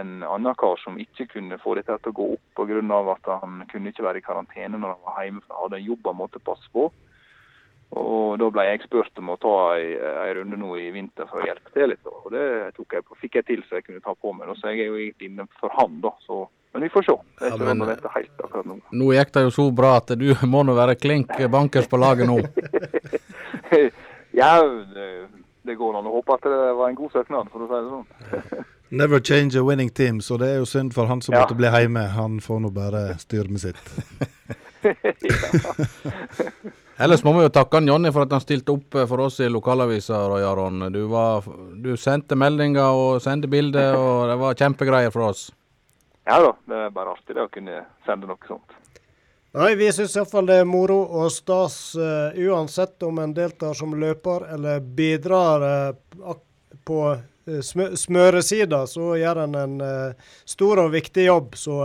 [SPEAKER 10] en annen kar som ikke kunne få dette til å gå opp pga. at han kunne ikke være i karantene når han var hjemme, for han hadde en jobb han måtte passe på. Og Da ble jeg spurt om å ta en, runde nå i vinter for å hjelpe til litt. og Det jeg, fikk jeg til så jeg kunne ta på meg. Så jeg er jo egentlig inne for han, da. Så, men vi får se. Ja, men, dette helt akkurat nå.
[SPEAKER 3] Nå gikk det jo så bra at du må nå være klink bankers på laget nå.
[SPEAKER 10] ja, det, det går an å håpe at det var en god søknad, for å si det sånn.
[SPEAKER 2] Never change a winning team, så det er jo synd for han som ja. måtte bli hjemme. Han får nå bare styre med sitt.
[SPEAKER 3] Ellers må vi jo takke han Jonny for at han stilte opp for oss i lokalavisa, Roy Aron. Du, var, du sendte meldinger og sendte bilder, og det var kjempegreier for oss.
[SPEAKER 10] Ja da, det er bare artig det å kunne sende noe sånt.
[SPEAKER 11] Nei, vi syns iallfall det er moro og stas uh, uansett om en deltar som løper eller bidrar uh, på smøresida, så gjør en en stor og viktig jobb. Så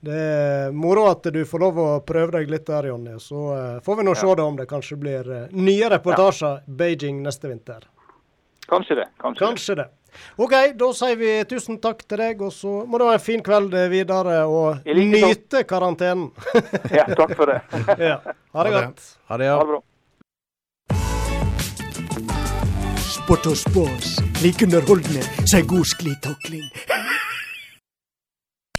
[SPEAKER 11] det er moro at du får lov å prøve deg litt der, Jonny. Så uh, får vi nå ja. se om det kanskje blir uh, nye reportasjer ja. Beijing neste vinter.
[SPEAKER 10] Kanskje det. Kanskje,
[SPEAKER 11] kanskje det. det. OK, da sier vi tusen takk til deg, og så må du ha en fin kveld videre og nyte karantenen.
[SPEAKER 10] ja, takk for det.
[SPEAKER 11] ja. Ha det godt.
[SPEAKER 3] Ha det, ja.
[SPEAKER 10] Ha det bra.
[SPEAKER 1] Sport og spas. Like underholdende som god sklitakling.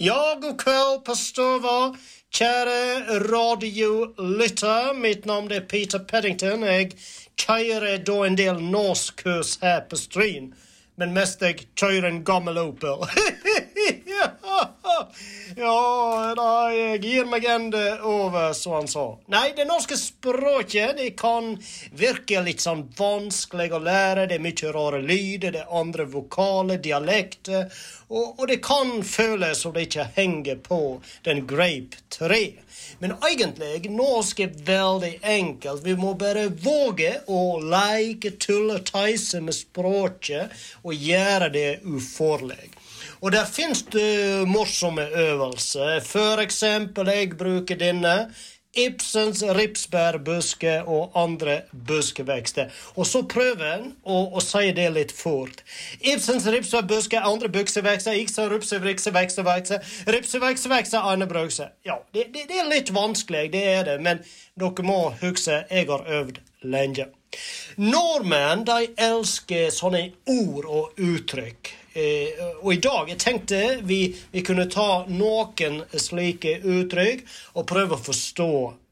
[SPEAKER 1] Ja, god kveld på stova. Kjære radiolytter. Mitt navn er Peter Paddington. Jeg kjører da en del norskkurs her på Stryn men mest jeg kjører en gammel Opel. ja, da jeg gir meg ende over, som han sa. Nei, det norske språket det kan virke litt sånn vanskelig å lære. Det er mye rare lyder, det er andre vokaler, dialekter. Og, og det kan føles som det ikke henger på den grape tre. Men egentlig, norsk er veldig enkelt. Vi må bare våge å leke, tulle, teise med språket og gjøre det ufarlig. Og der finnes det morsomme øvelser. For eksempel, jeg bruker denne. Ibsens ripsbærbuske og andre buskevekster. Og så prøver en å, å, si det litt fort. Ibsens ripsbærbuske, andre buksevekster, iksa rupsevrikse, vekse, vekse, ripsevekse, vekse, ane brukse. Ja, det, det, det, er litt vanskelig, det er det, men dere må huske, jeg har øvd lenge. Nordmenn de elsker sånne ord og uttrykk. Eh, og i dag jeg tenkte vi, vi kunne ta noen slike uttrykk og prøve å forstå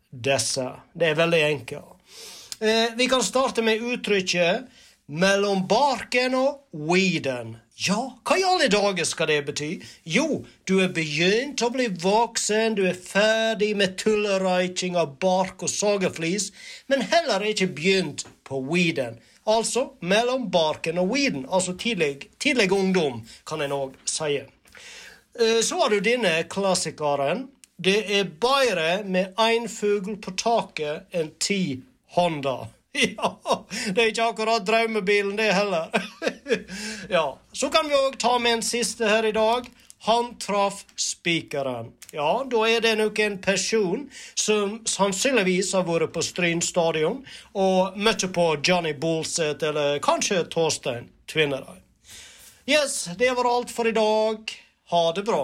[SPEAKER 1] disse. Det er veldig enkelt. Eh, vi kan starte med uttrykket 'mellom barken og weeden'. Ja, hva i alle dager skal det bety? Jo, du er begynt å bli voksen, du er ferdig med tullerøyking av bark og sageflis, men heller ikke begynt på weeden. Altså mellom barken og weeden. Altså tidlig, tidlig ungdom, kan en òg si. Eh, så har du denne klassikeren. Det er bedre med én fugl på taket enn ti hånder. Ja, det er ikke akkurat drømmebilen, det heller. ja, Så kan vi òg ta med en siste her i dag. Han traff spikeren. Ja, da er det nok en person som sannsynligvis har vært på Stryn stadion og møtt på Johnny Bolseth eller kanskje Torstein Tvinnereid. Yes, det var alt for i dag. Ha det bra.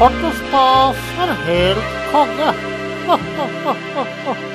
[SPEAKER 12] Og stas er helt konge.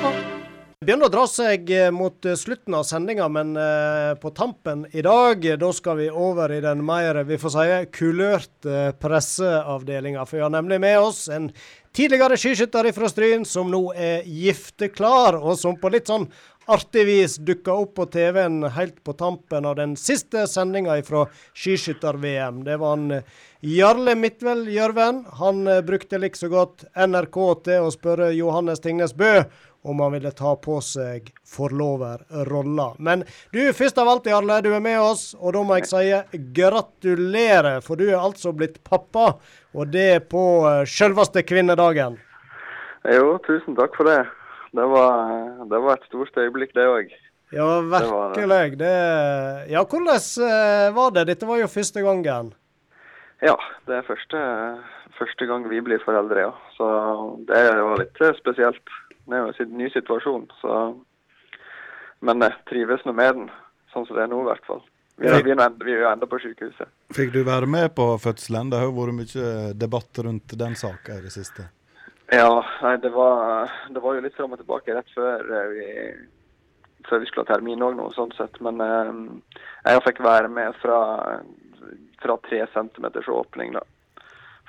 [SPEAKER 11] begynner å dra seg eh, mot eh, slutten av sendinga, men eh, på tampen i dag, da skal vi over i den mer, vi får si, kulørte presseavdelinga. For vi har nemlig med oss en tidligere skiskytter fra Stryn som nå er gifteklar, og som på litt sånn artig vis dukka opp på TV-en helt på tampen av den siste sendinga fra skiskytter-VM. Det var han Jarle Midtvel Gjørven. Han brukte likså godt NRK til å spørre Johannes Tingnes Bø om han ville ta på seg forloverrolla. Men du, først av alt, Jarle, du er med oss, og da må jeg si gratulerer, for du er altså blitt pappa, og det på eh, selveste kvinnedagen.
[SPEAKER 13] Jo, tusen takk for det. Det var, det var et stort øyeblikk, det òg.
[SPEAKER 11] Ja, virkelig. Det, ja, hvordan eh, var det? Dette var jo første gangen.
[SPEAKER 13] Ja, det er første, første gang vi blir foreldre, ja. Så det var litt spesielt. Det er jo en ny situasjon, så Men jeg trives nå med den, sånn som det er nå i hvert fall. Vi er, vi er jo enda på sykehuset.
[SPEAKER 2] Fikk du være med på fødselen? Det har jo vært mye debatt rundt den saka i det siste.
[SPEAKER 13] Ja, nei, det var, det var jo litt fram og tilbake rett før eh, vi, før vi skulle ha termin òg, sånn sett. Men eh, jeg fikk være med fra, fra tre centimeters åpning, da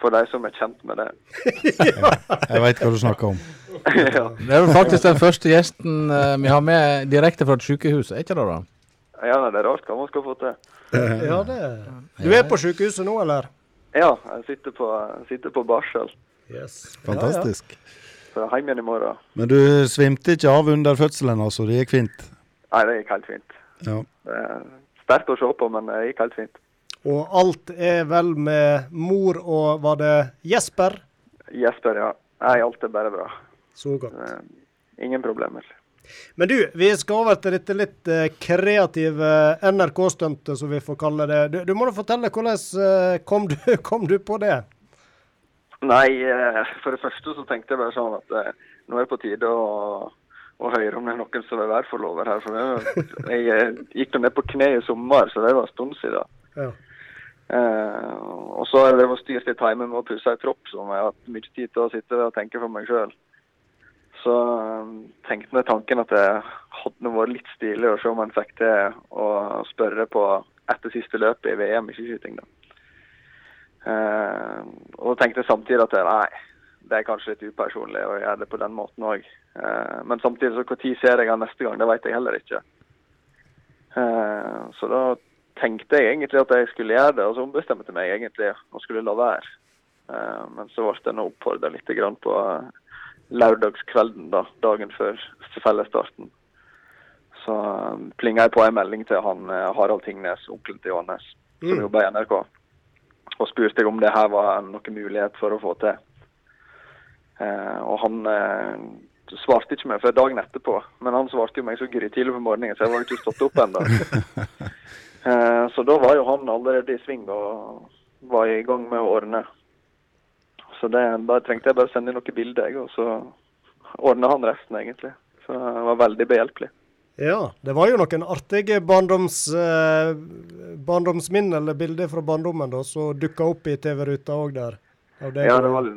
[SPEAKER 13] for de som er kjent med det.
[SPEAKER 2] jeg veit hva du snakker om.
[SPEAKER 3] ja. Det er vel faktisk den første gjesten uh, vi har med direkte fra et sykehus, er ikke det da?
[SPEAKER 13] Ja, det er rart hva man skal få til.
[SPEAKER 11] ja, det Du er på sykehuset nå, eller?
[SPEAKER 13] Ja, jeg sitter på, sitter på barsel.
[SPEAKER 11] Yes.
[SPEAKER 2] Fantastisk.
[SPEAKER 11] Ja,
[SPEAKER 13] Så hjem igjen i morgen.
[SPEAKER 2] Men du svimte ikke av under fødselen, altså? Det gikk fint?
[SPEAKER 13] Nei, det gikk helt fint.
[SPEAKER 2] Ja.
[SPEAKER 13] Det er sterkt å se på, men det gikk helt fint.
[SPEAKER 1] Og alt er vel med mor og var det Jesper?
[SPEAKER 13] Jesper, ja. Nei, alt er bare bra.
[SPEAKER 1] Så godt.
[SPEAKER 13] Eh, ingen problemer.
[SPEAKER 1] Men du, vi skal over til dette litt eh, kreative NRK-stuntet, som vi får kalle det. Du, du må da fortelle, hvordan eh, kom, du, kom, du, på det?
[SPEAKER 13] Nei, for det første så tenkte jeg bare sånn at nå er det på tide å, å høre om det er noen som vil være forlover her. For jeg, jeg gikk jo ned på kne i sommer, så det var en stund siden.
[SPEAKER 1] Ja.
[SPEAKER 13] Eh, og så har å styrt litt hjemme med å pusse ei tropp som jeg har hatt mye tid til å sitte og tenke for meg sjøl. Så um, tenkte jeg tanken at det hadde vært litt stilig å se om en fikk til å spørre på etter siste løpet i VM i skiskyting. da. Eh, og tenkte samtidig at nei, det er kanskje litt upersonlig å gjøre det på den måten òg. Eh, men samtidig så når ser jeg han neste gang, det vet jeg heller ikke. Så da tenkte jeg egentlig at jeg skulle gjøre det, og så ombestemte jeg meg egentlig og skulle la være. Eh, men så ble jeg oppfordra litt på eh, lørdagskvelden, da, dagen før fellesstarten. Så eh, plinga jeg på en melding til han Harald Tingnes, onkelen til Johannes, som
[SPEAKER 1] Mm.
[SPEAKER 13] jobber i NRK, og spurte om det her var noen mulighet for å få til. Og han svarte ikke meg før dagen etterpå, men han svarte jo meg så grytidlig på morgenen, så jeg var ikke stått opp ennå. Eh, så da var jo han allerede i sving og var i gang med å ordne. Så det, da trengte jeg bare sende inn noen bilder, jeg, og så ordna han resten, egentlig. Så det var veldig behjelpelig.
[SPEAKER 1] Ja, det var jo noen artige barndoms, eh, barndomsminn eller bilder fra barndommen da, som dukka opp i TV-ruta òg der. deg
[SPEAKER 13] Ja, det var,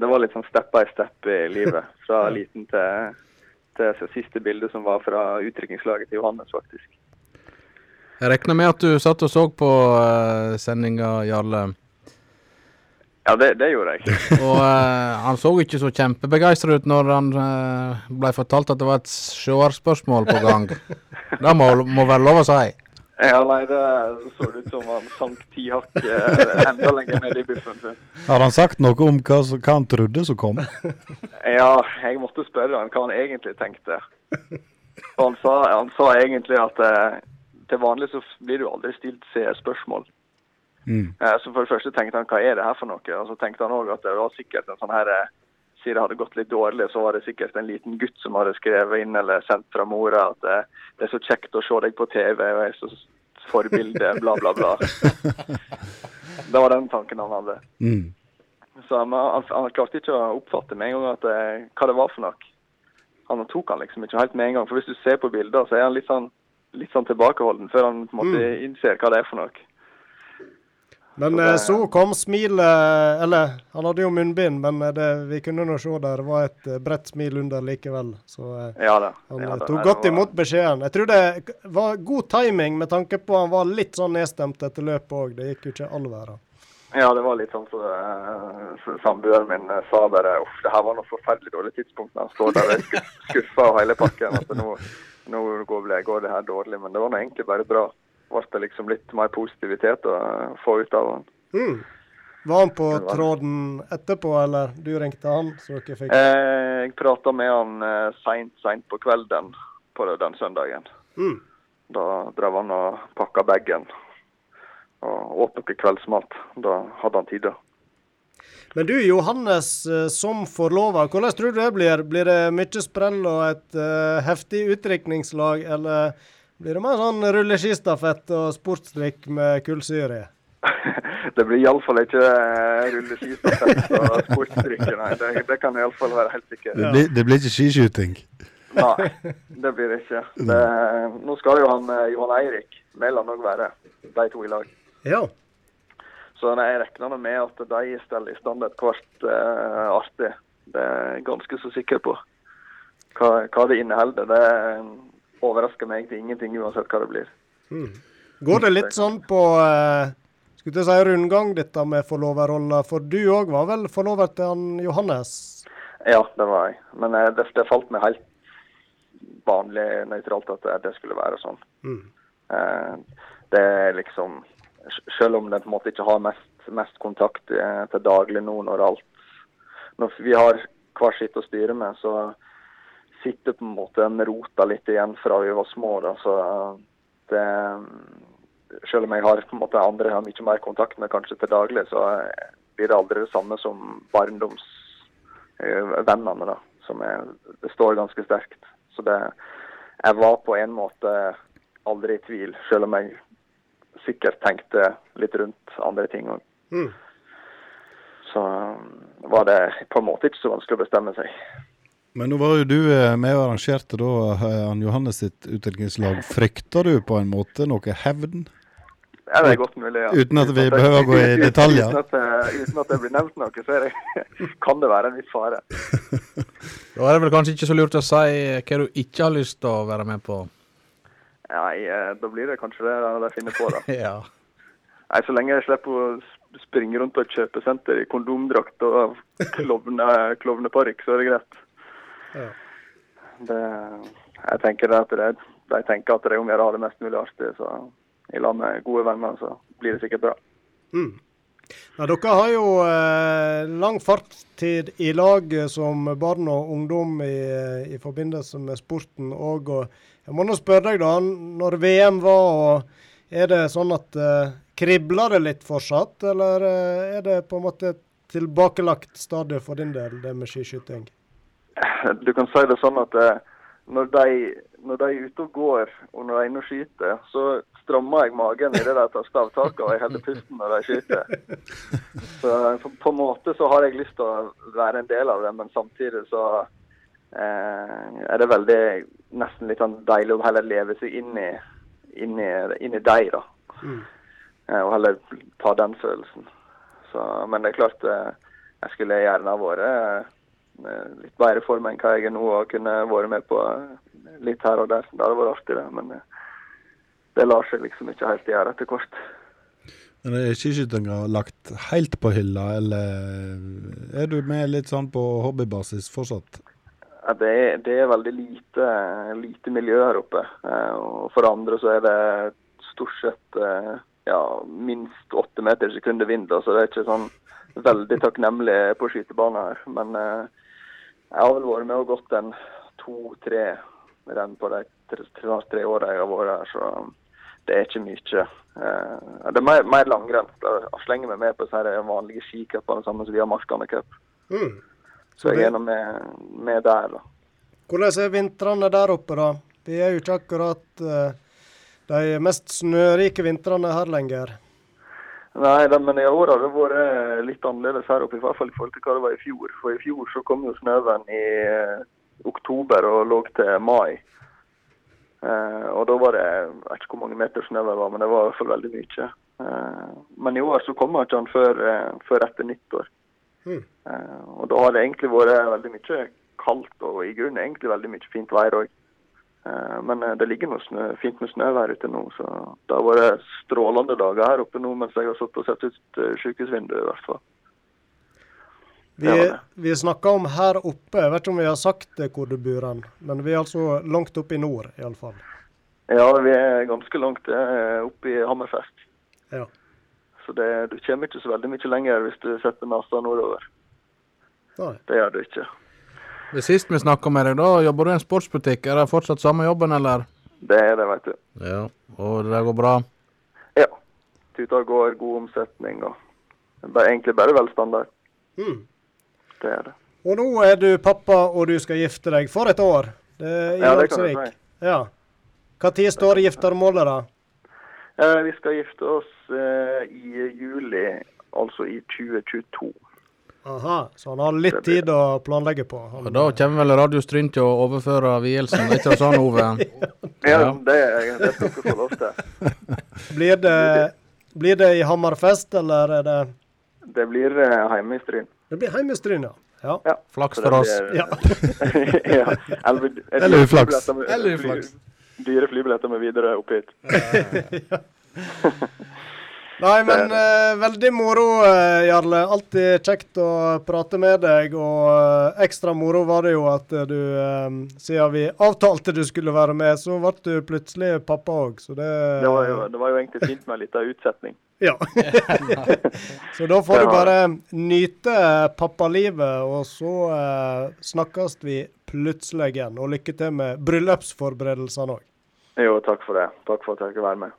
[SPEAKER 13] det var litt sånn step by step i livet. Fra liten til, til siste bilde som var fra utdrikningslaget til Johannes, faktisk.
[SPEAKER 3] Jeg regner med at du satt og så på uh, sendinga, Jarle.
[SPEAKER 13] Ja, det, det gjorde jeg.
[SPEAKER 3] Og uh, han så ikke så kjempebegeistra ut når han uh, ble fortalt at det var et seerspørsmål på gang. Det må, må være lov å si.
[SPEAKER 13] Ja, nei, det så ut som han sank ti hakk eh, enda lenger ned i biffen sin.
[SPEAKER 2] Har han sagt noe om hva, hva han trodde som kom?
[SPEAKER 13] Ja, jeg måtte spørre han hva han egentlig tenkte. Og han sa, han sa egentlig at eh, til vanlig så blir det jo aldri stilt seerspørsmål.
[SPEAKER 2] Mm.
[SPEAKER 13] Eh, Så for det første tenkte han hva er det her for noe? Og så tenkte han òg at det var sikkert en sånn her Sier Siden det hadde gått litt dårlig, så var det sikkert en liten gutt som hadde skrevet inn eller sendt fra mora at eh, det er så kjekt å se deg på TV, og jeg er så forbilde, bla, bla, bla. Det var den tanken han hadde.
[SPEAKER 2] Mm.
[SPEAKER 13] Så han, han, han klarte ikke å oppfatte med en gang at, eh, hva det var for noe. Han tok han liksom ikke helt med en gang. For hvis du ser på bilder, så er han litt sånn, litt sånn tilbakeholden før han på en måte
[SPEAKER 1] Mm.
[SPEAKER 13] innser hva det er for noe.
[SPEAKER 1] Men
[SPEAKER 13] Så
[SPEAKER 1] eh,
[SPEAKER 13] det-
[SPEAKER 1] så kom smilet Eller, han hadde jo munnbind, men eh, det, vi kunne nå se der det var et eh, bredt smil under likevel. Så
[SPEAKER 13] Ja da.
[SPEAKER 1] han
[SPEAKER 13] ja, da.
[SPEAKER 1] tok godt
[SPEAKER 13] var-
[SPEAKER 1] imot beskjeden. Jeg tror det var god timing med tanke på han var litt sånn nedstemt etter løpet òg. Det gikk jo ikke all verden.
[SPEAKER 13] Ja, det var litt sånn som uh, samboeren min sa bare uff, det her var noe forferdelig dårlig tidspunkt han står der er skuffa og hele pakken. At nå, nå går, det, går det her dårlig. Men det var nå egentlig bare bra. Ble det liksom litt mer positivitet å eh, få ut av han.
[SPEAKER 1] Mm. Var han på tråden etterpå, eller du ringte han? Så dere fikk
[SPEAKER 13] Eh, jeg prata med han eh, seint, seint på kvelden på den søndagen.
[SPEAKER 1] Mm.
[SPEAKER 13] Da drev han og pakka bagen og åt noe kveldsmat. Da hadde han tid, da.
[SPEAKER 1] Men du Johannes, eh, som forlova, hvordan tror du det blir? Blir det mye sprell og et uh, heftig utdrikningslag, eller blir det mer sånn rulleskistafett og sportsdrikk med kullsyre?
[SPEAKER 13] Det blir iallfall ikke eh, rulleskistafett og sportsdrikk, nei. Det, det kan iallfall være helt sikkert.
[SPEAKER 2] Det blir, det blir ikke skiskyting.
[SPEAKER 13] Nei, det blir det ikke. Det, nå skal jo han Johan Eirik Mæland òg være, de to i lag.
[SPEAKER 1] Ja.
[SPEAKER 13] Så nei, jeg regner med at de steller i stand et kvart eh, artig. Det er jeg ganske så sikker på. Hva, hva det inneholder, det overrasker meg til ingenting uansett hva det blir.
[SPEAKER 1] Mm. Går det litt sånn på eh, skulle til å si rundgang, dette med forloverrolla? For du òg var vel forlover til han Johannes?
[SPEAKER 13] Ja, det var jeg. Men eh, det, det falt meg helt vanlig nøytralt at det, det skulle være sånn.
[SPEAKER 1] Mm.
[SPEAKER 13] Eh, det er liksom Selv om de på en måte ikke har mest, mest kontakt eh, til daglig nå når alt når Vi har hver sitt å styre med. Så sitter på en måte den rota litt igjen fra vi var små. da, så det, Selv om jeg har på en måte andre jeg har mye mer kontakt med kanskje til daglig, så blir det aldri det samme som barndomsvennene. da, som er, Det står ganske sterkt. Så det, jeg var på en måte aldri i tvil, selv om jeg sikkert tenkte litt rundt andre ting òg. Mm. Så var det på en måte ikke så vanskelig å bestemme seg.
[SPEAKER 2] Men nå var jo du eh, med og arrangerte da eh, han Johannes sitt utdelingslag. Frykter du på en måte noe hevn?
[SPEAKER 13] Ja, det er godt mulig, ja.
[SPEAKER 2] Uten at vi behøver å gå i detaljer?
[SPEAKER 13] Uten at, eh, uten at det blir nevnt noe, så det, kan det være en viss fare.
[SPEAKER 3] da er det vel kanskje ikke så lurt å si hva du ikke har lyst til å være med på?
[SPEAKER 13] Nei, da blir det kanskje det de finner på, da.
[SPEAKER 3] ja.
[SPEAKER 13] Nei, Så lenge jeg slipper å springe rundt på et kjøpesenter i kondomdrakt og klovneparykk, så er det greit. Ja. Det, jeg tenker at det, de tenker at det er om å gjøre det mest mulig artig. Så i lag med gode venner, så blir det sikkert bra.
[SPEAKER 1] Mm. Ja, dere har jo eh, lang fartstid i lag som barn og ungdom i, i forbindelse med sporten òg. Jeg må nå spørre deg, da. Når VM var, og er det sånn at eh, kribler det litt fortsatt, eller eh, er det på en måte tilbakelagt stadie for din del, det med skiskyting?
[SPEAKER 13] Du kan si det sånn at eh, når, de, når de er ute og går, og når de er inne og skyter, så strammer jeg magen i det der tar stavtaket, og jeg holder pusten når de skyter. Så på, på, en måte så har jeg lyst til å være en del av det, men samtidig så er det veldig nesten litt sånn deilig å heller leve seg inn i, inn i, inn i deg, da. Mm. Eh, og heller ta den følelsen. Så, men det er klart, eh, jeg skulle gjerne ha vært eh, litt bedre form enn hva jeg er nå, og kunne vært med på litt her og der. Det hadde vært artig, det. Men det lar seg liksom ikke helt gjøre etter hvert.
[SPEAKER 2] Men Er skiskytinga lagt helt på hylla, eller er du med litt sånn på hobbybasis fortsatt?
[SPEAKER 13] Det, er, det er veldig lite, lite, miljø her oppe. Og for andre så er det stort sett ja, minst åtte meter i sekundet vind. Så det er ikke sånn veldig takknemlig på skytebanen her. Men eh, jeg har vel vært med og gått en to-tre renn på de snart tre åra jeg har vært her. Så det er ikke mye. Det er mer, mer langrenn. Jeg slenger meg med på vanlige skicupene sammen som vi har Markane Cup. Mm. Så, jeg er nå med, med, der, da.
[SPEAKER 1] Hvordan er vintrene der oppe, da? Vi er jo ikke akkurat uh, de mest snørike vintrene her lenger.
[SPEAKER 13] Nei, da, men i år har det vært litt annerledes her oppe, i hvert fall i forhold til hva det var i fjor. For i fjor så kom jo snøen i uh, oktober og lå til mai. Uh, og da var det jeg vet ikke hvor mange meter snø det var, men det var i hvert fall veldig mye. Uh, men i år så kommer ikke han før, uh, før etter nyttår. Mm. og da har det egentlig vært veldig mye kaldt og i grunnen egentlig veldig mye fint vær òg. men det ligger noe snø, fint med snøvær ute nå, så det har vært strålende dager her oppe nå mens jeg har satt og sett ut sykehusvinduet i hvert fall.
[SPEAKER 1] Vi, vi snakker om her oppe, jeg vet ikke om vi har sagt det hvor du bor hen, men vi er altså langt oppe i nord iallfall.
[SPEAKER 13] Ja, vi er ganske langt oppe i Hammerfest.
[SPEAKER 1] Ja.
[SPEAKER 13] Så det, du kommer ikke så veldig mye lenger hvis du setter nesa nordover.
[SPEAKER 1] Nei.
[SPEAKER 13] Det gjør du ikke.
[SPEAKER 3] Det sist vi snakka med deg, da jobber du i en sportsbutikk. Er det fortsatt samme jobben, eller?
[SPEAKER 13] Det er det, vet du.
[SPEAKER 3] Ja, Og det går bra?
[SPEAKER 13] Ja. Tuta går, god omsetning og er egentlig bare velstandard.
[SPEAKER 1] Mm
[SPEAKER 13] det er det.
[SPEAKER 1] Og nå er du pappa, og du skal gifte deg for et år. Det er
[SPEAKER 13] ja, det kan du si.
[SPEAKER 1] Ja. Når står giftermålet, da?
[SPEAKER 13] Eh, vi skal gifte oss eh, i juli, altså i 2022.
[SPEAKER 1] Aha, så han har litt tid å planlegge på.
[SPEAKER 3] Han, da kommer vel Radio Stryn til å overføre vielsen, ikke det sånn, Ove?
[SPEAKER 13] ja, det, det skal dere få lov til.
[SPEAKER 1] Blir det, blir det i Hammerfest, eller er det
[SPEAKER 13] Det blir eh, hjemme i Stryn.
[SPEAKER 1] Det blir hjemmestryn,
[SPEAKER 13] ja. ja.
[SPEAKER 3] Flaks for oss.
[SPEAKER 1] Ja.
[SPEAKER 13] ja. Eller,
[SPEAKER 2] eller uflaks.
[SPEAKER 13] Eller uflaks. Dyre flybilletter med videre opp hit.
[SPEAKER 1] Nei, men eh, veldig moro, eh, Jarle. Alltid kjekt å prate med deg. Og eh, ekstra moro var det jo at du, siden vi avtalte du skulle være med, så ble du plutselig pappa òg. Så det
[SPEAKER 10] det var, jo, det var jo egentlig fint med en liten utsetning.
[SPEAKER 1] Ja. så da får du bare nyte pappalivet, og så snakkes vi plutselig igjen. Og lykke til med bryllupsforberedelsene òg.
[SPEAKER 10] Jo, takk for det. Takk for at jeg fikk være med.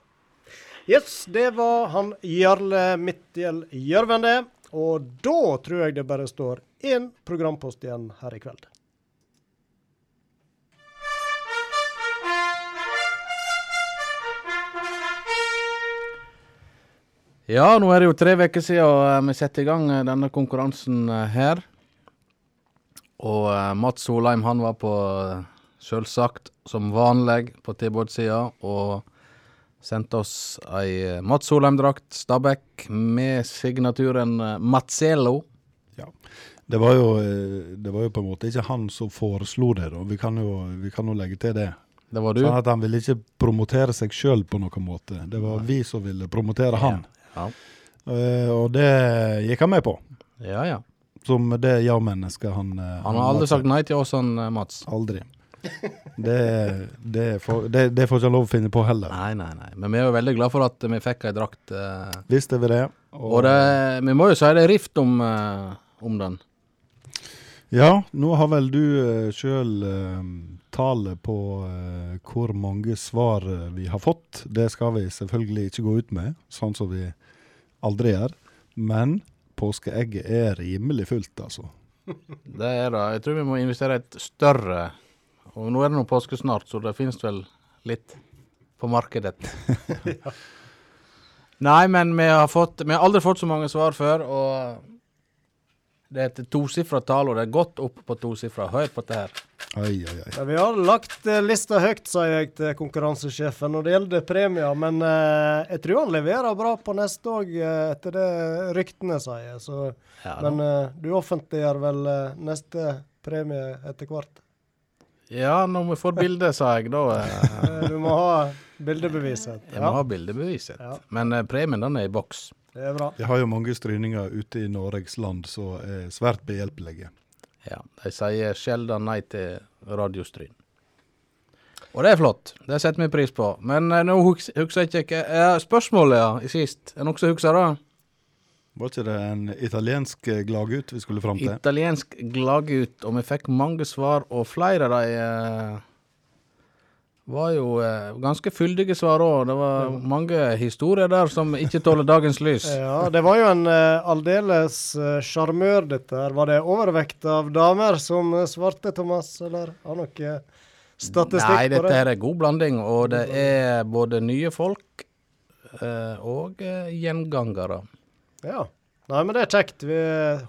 [SPEAKER 1] Yes, det var han Jarle Midtgjell Gjørven, det. Og da tror jeg det bare står én programpost igjen her i kveld.
[SPEAKER 3] Ja, nå er det jo tre uker siden eh, vi setter i gang eh, denne konkurransen eh, her. Og Mats Solheim han var på, selvsagt som vanlig, på T-båtsida. Og Sendte oss ei eh, Mats Solheim-drakt, Stabæk, med signaturen Mazzello.
[SPEAKER 2] Ja. Det var, jo, eh, det var jo på en måte ikke han som foreslo det, da. Vi kan jo, vi kan jo legge til det.
[SPEAKER 3] Det var du.
[SPEAKER 2] Sånn at Han ville ikke promotere seg sjøl på noen måte. Det var vi som ville promotere han. Ja. Uh, og det gikk han med på.
[SPEAKER 3] Ja, ja.
[SPEAKER 2] Som det ja-mennesket han
[SPEAKER 3] Han har aldri sagt nei til oss, han Mats.
[SPEAKER 2] Aldri. Det, det, får, det, det, får ikke lov å finne på heller.
[SPEAKER 3] Nei, nei, nei. Men vi er jo veldig glad for at vi fikk ei drakt. Eh.
[SPEAKER 2] Visste vi det.
[SPEAKER 3] Og, og det, vi må jo si det er rift om, eh, om den.
[SPEAKER 2] Ja, nå har vel du uh, sjøl uh, tallet på uh, hvor mange svar uh, vi har fått. Det skal vi selvfølgelig ikke gå ut med, sånn som vi aldri gjør. Men påskeegget er rimelig fullt, altså.
[SPEAKER 3] det er det. Jeg tror vi må investere et større og nå er det nå påske snart, så det finnes vel litt på markedet. Nei, men vi har, fått, vi har aldri fått så mange svar før, og det er et tosifra tall, og det er godt opp på tosifra. Hør på dette her.
[SPEAKER 2] Oi, oi, oi.
[SPEAKER 1] Ja, vi har lagt uh, lista høyt, sa jeg til konkurransesjefen når det gjelder premier. Men eh, jeg tror han leverer bra på neste òg, uh, etter det ryktene sier. Så, ja, men du offentliggjør vel neste premie etter hvert?
[SPEAKER 3] Ja, når vi får bilde, sa jeg. Da
[SPEAKER 1] eh. Du må ha bildebeviset.
[SPEAKER 3] Jeg må ha bildebeviset. Ja. Men eh, premien den er i boks.
[SPEAKER 1] Det er bra.
[SPEAKER 2] Jeg har jo mange stryninger ute i Norges land som er svært behjelpelige.
[SPEAKER 3] Ja, de sier sjelden nei til radiostryn. Og det er flott. Det setter vi pris på. Men uh, nå husker jeg ikke Spørsmålet ja, i sist. Er noen som husker det?
[SPEAKER 2] Var ikke det en italiensk eh, gladgutt vi skulle fram til?
[SPEAKER 3] Italiensk gladgutt, og vi fikk mange svar, og flere av de eh, var jo eh, ganske fyldige svar òg. Det var ja. mange historier der som ikke tåler dagens lys.
[SPEAKER 1] ja, det var jo en eh, aldeles eh, sjarmør, dette her. Var det overvekt av damer som svarte, Thomas, eller har noe statistikk
[SPEAKER 3] Nei, på det? Nei, dette her er god blanding, og det er både nye folk eh, og gjengangere.
[SPEAKER 1] Ja. Nei, men det er kjekt. Vi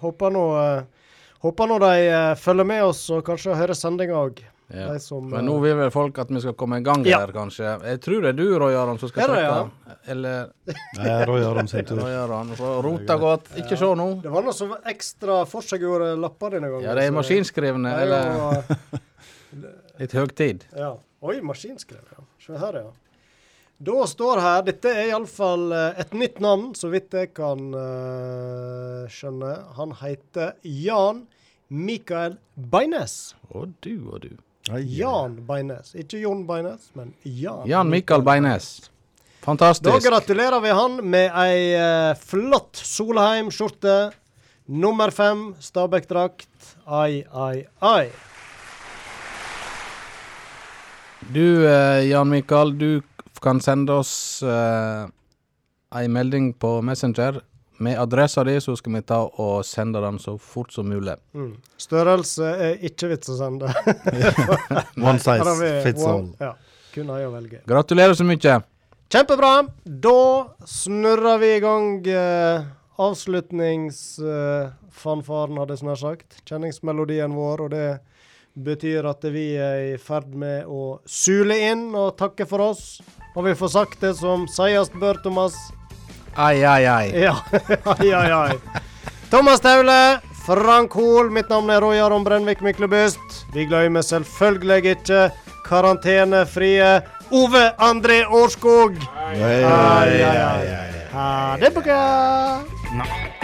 [SPEAKER 1] håper nå, uh, håper nå de uh, følger med oss og kanskje hører sendinga òg.
[SPEAKER 3] Ja. Som, men nå vil vel folk at vi skal komme i gang ja. her, kanskje. Jeg tror det er du, Roy Aron, som skal trekke. Ja. Eller
[SPEAKER 2] Nei, Roy Aron sin tur.
[SPEAKER 3] Roy Aron. Rota godt. Ikke se nå.
[SPEAKER 1] Det var noe som ekstra forseggjorde lapper denne gangen.
[SPEAKER 3] Ja, det er maskinskrevne, eller Litt høgtid.
[SPEAKER 1] Ja. Oi, maskinskrevet. Ja. Se her, ja. Da står her Dette er iallfall uh, et nytt navn, så vidt jeg kan uh, skjønne. Han heter Jan Mikael Beines.
[SPEAKER 3] Og du og du.
[SPEAKER 1] Jan Beines. Ikke Jon Beines, men Jan.
[SPEAKER 3] Jan Mikael Beines. Fantastisk.
[SPEAKER 1] Da gratulerer vi han med ei uh, flott Solheim-skjorte. Nummer fem Stabæk-drakt. Ai, ai, ai.
[SPEAKER 3] Du, Jan Mikael, du kan sende oss uh, ei melding på Messenger med adressa di, så skal vi ta og sende den så fort som mulig.
[SPEAKER 1] Mm. Størrelse er ikke vits å sende.
[SPEAKER 2] One size fits all.
[SPEAKER 1] Ja, kun ei å velge.
[SPEAKER 3] Gratulerer så mye.
[SPEAKER 1] Kjempebra. Da snurrer vi i gang uh, avslutningsfanfaren, uh, hadde jeg snart sagt. Kjenningsmelodien vår, og det betyr at vi er i ferd med å sule inn og takke for oss. Og vi får sagt det som sies bør, Thomas.
[SPEAKER 3] Ai, ai, ai.
[SPEAKER 1] Ja, ai, ai, ai. Thomas Taule, Frank Hoel, mitt navn er Roy Aron Brennvik Myklebust. Vi glemmer selvfølgelig ikke karantenefrie Ove André Årskog.
[SPEAKER 2] Ai, ai, ai.
[SPEAKER 1] Ha det bra!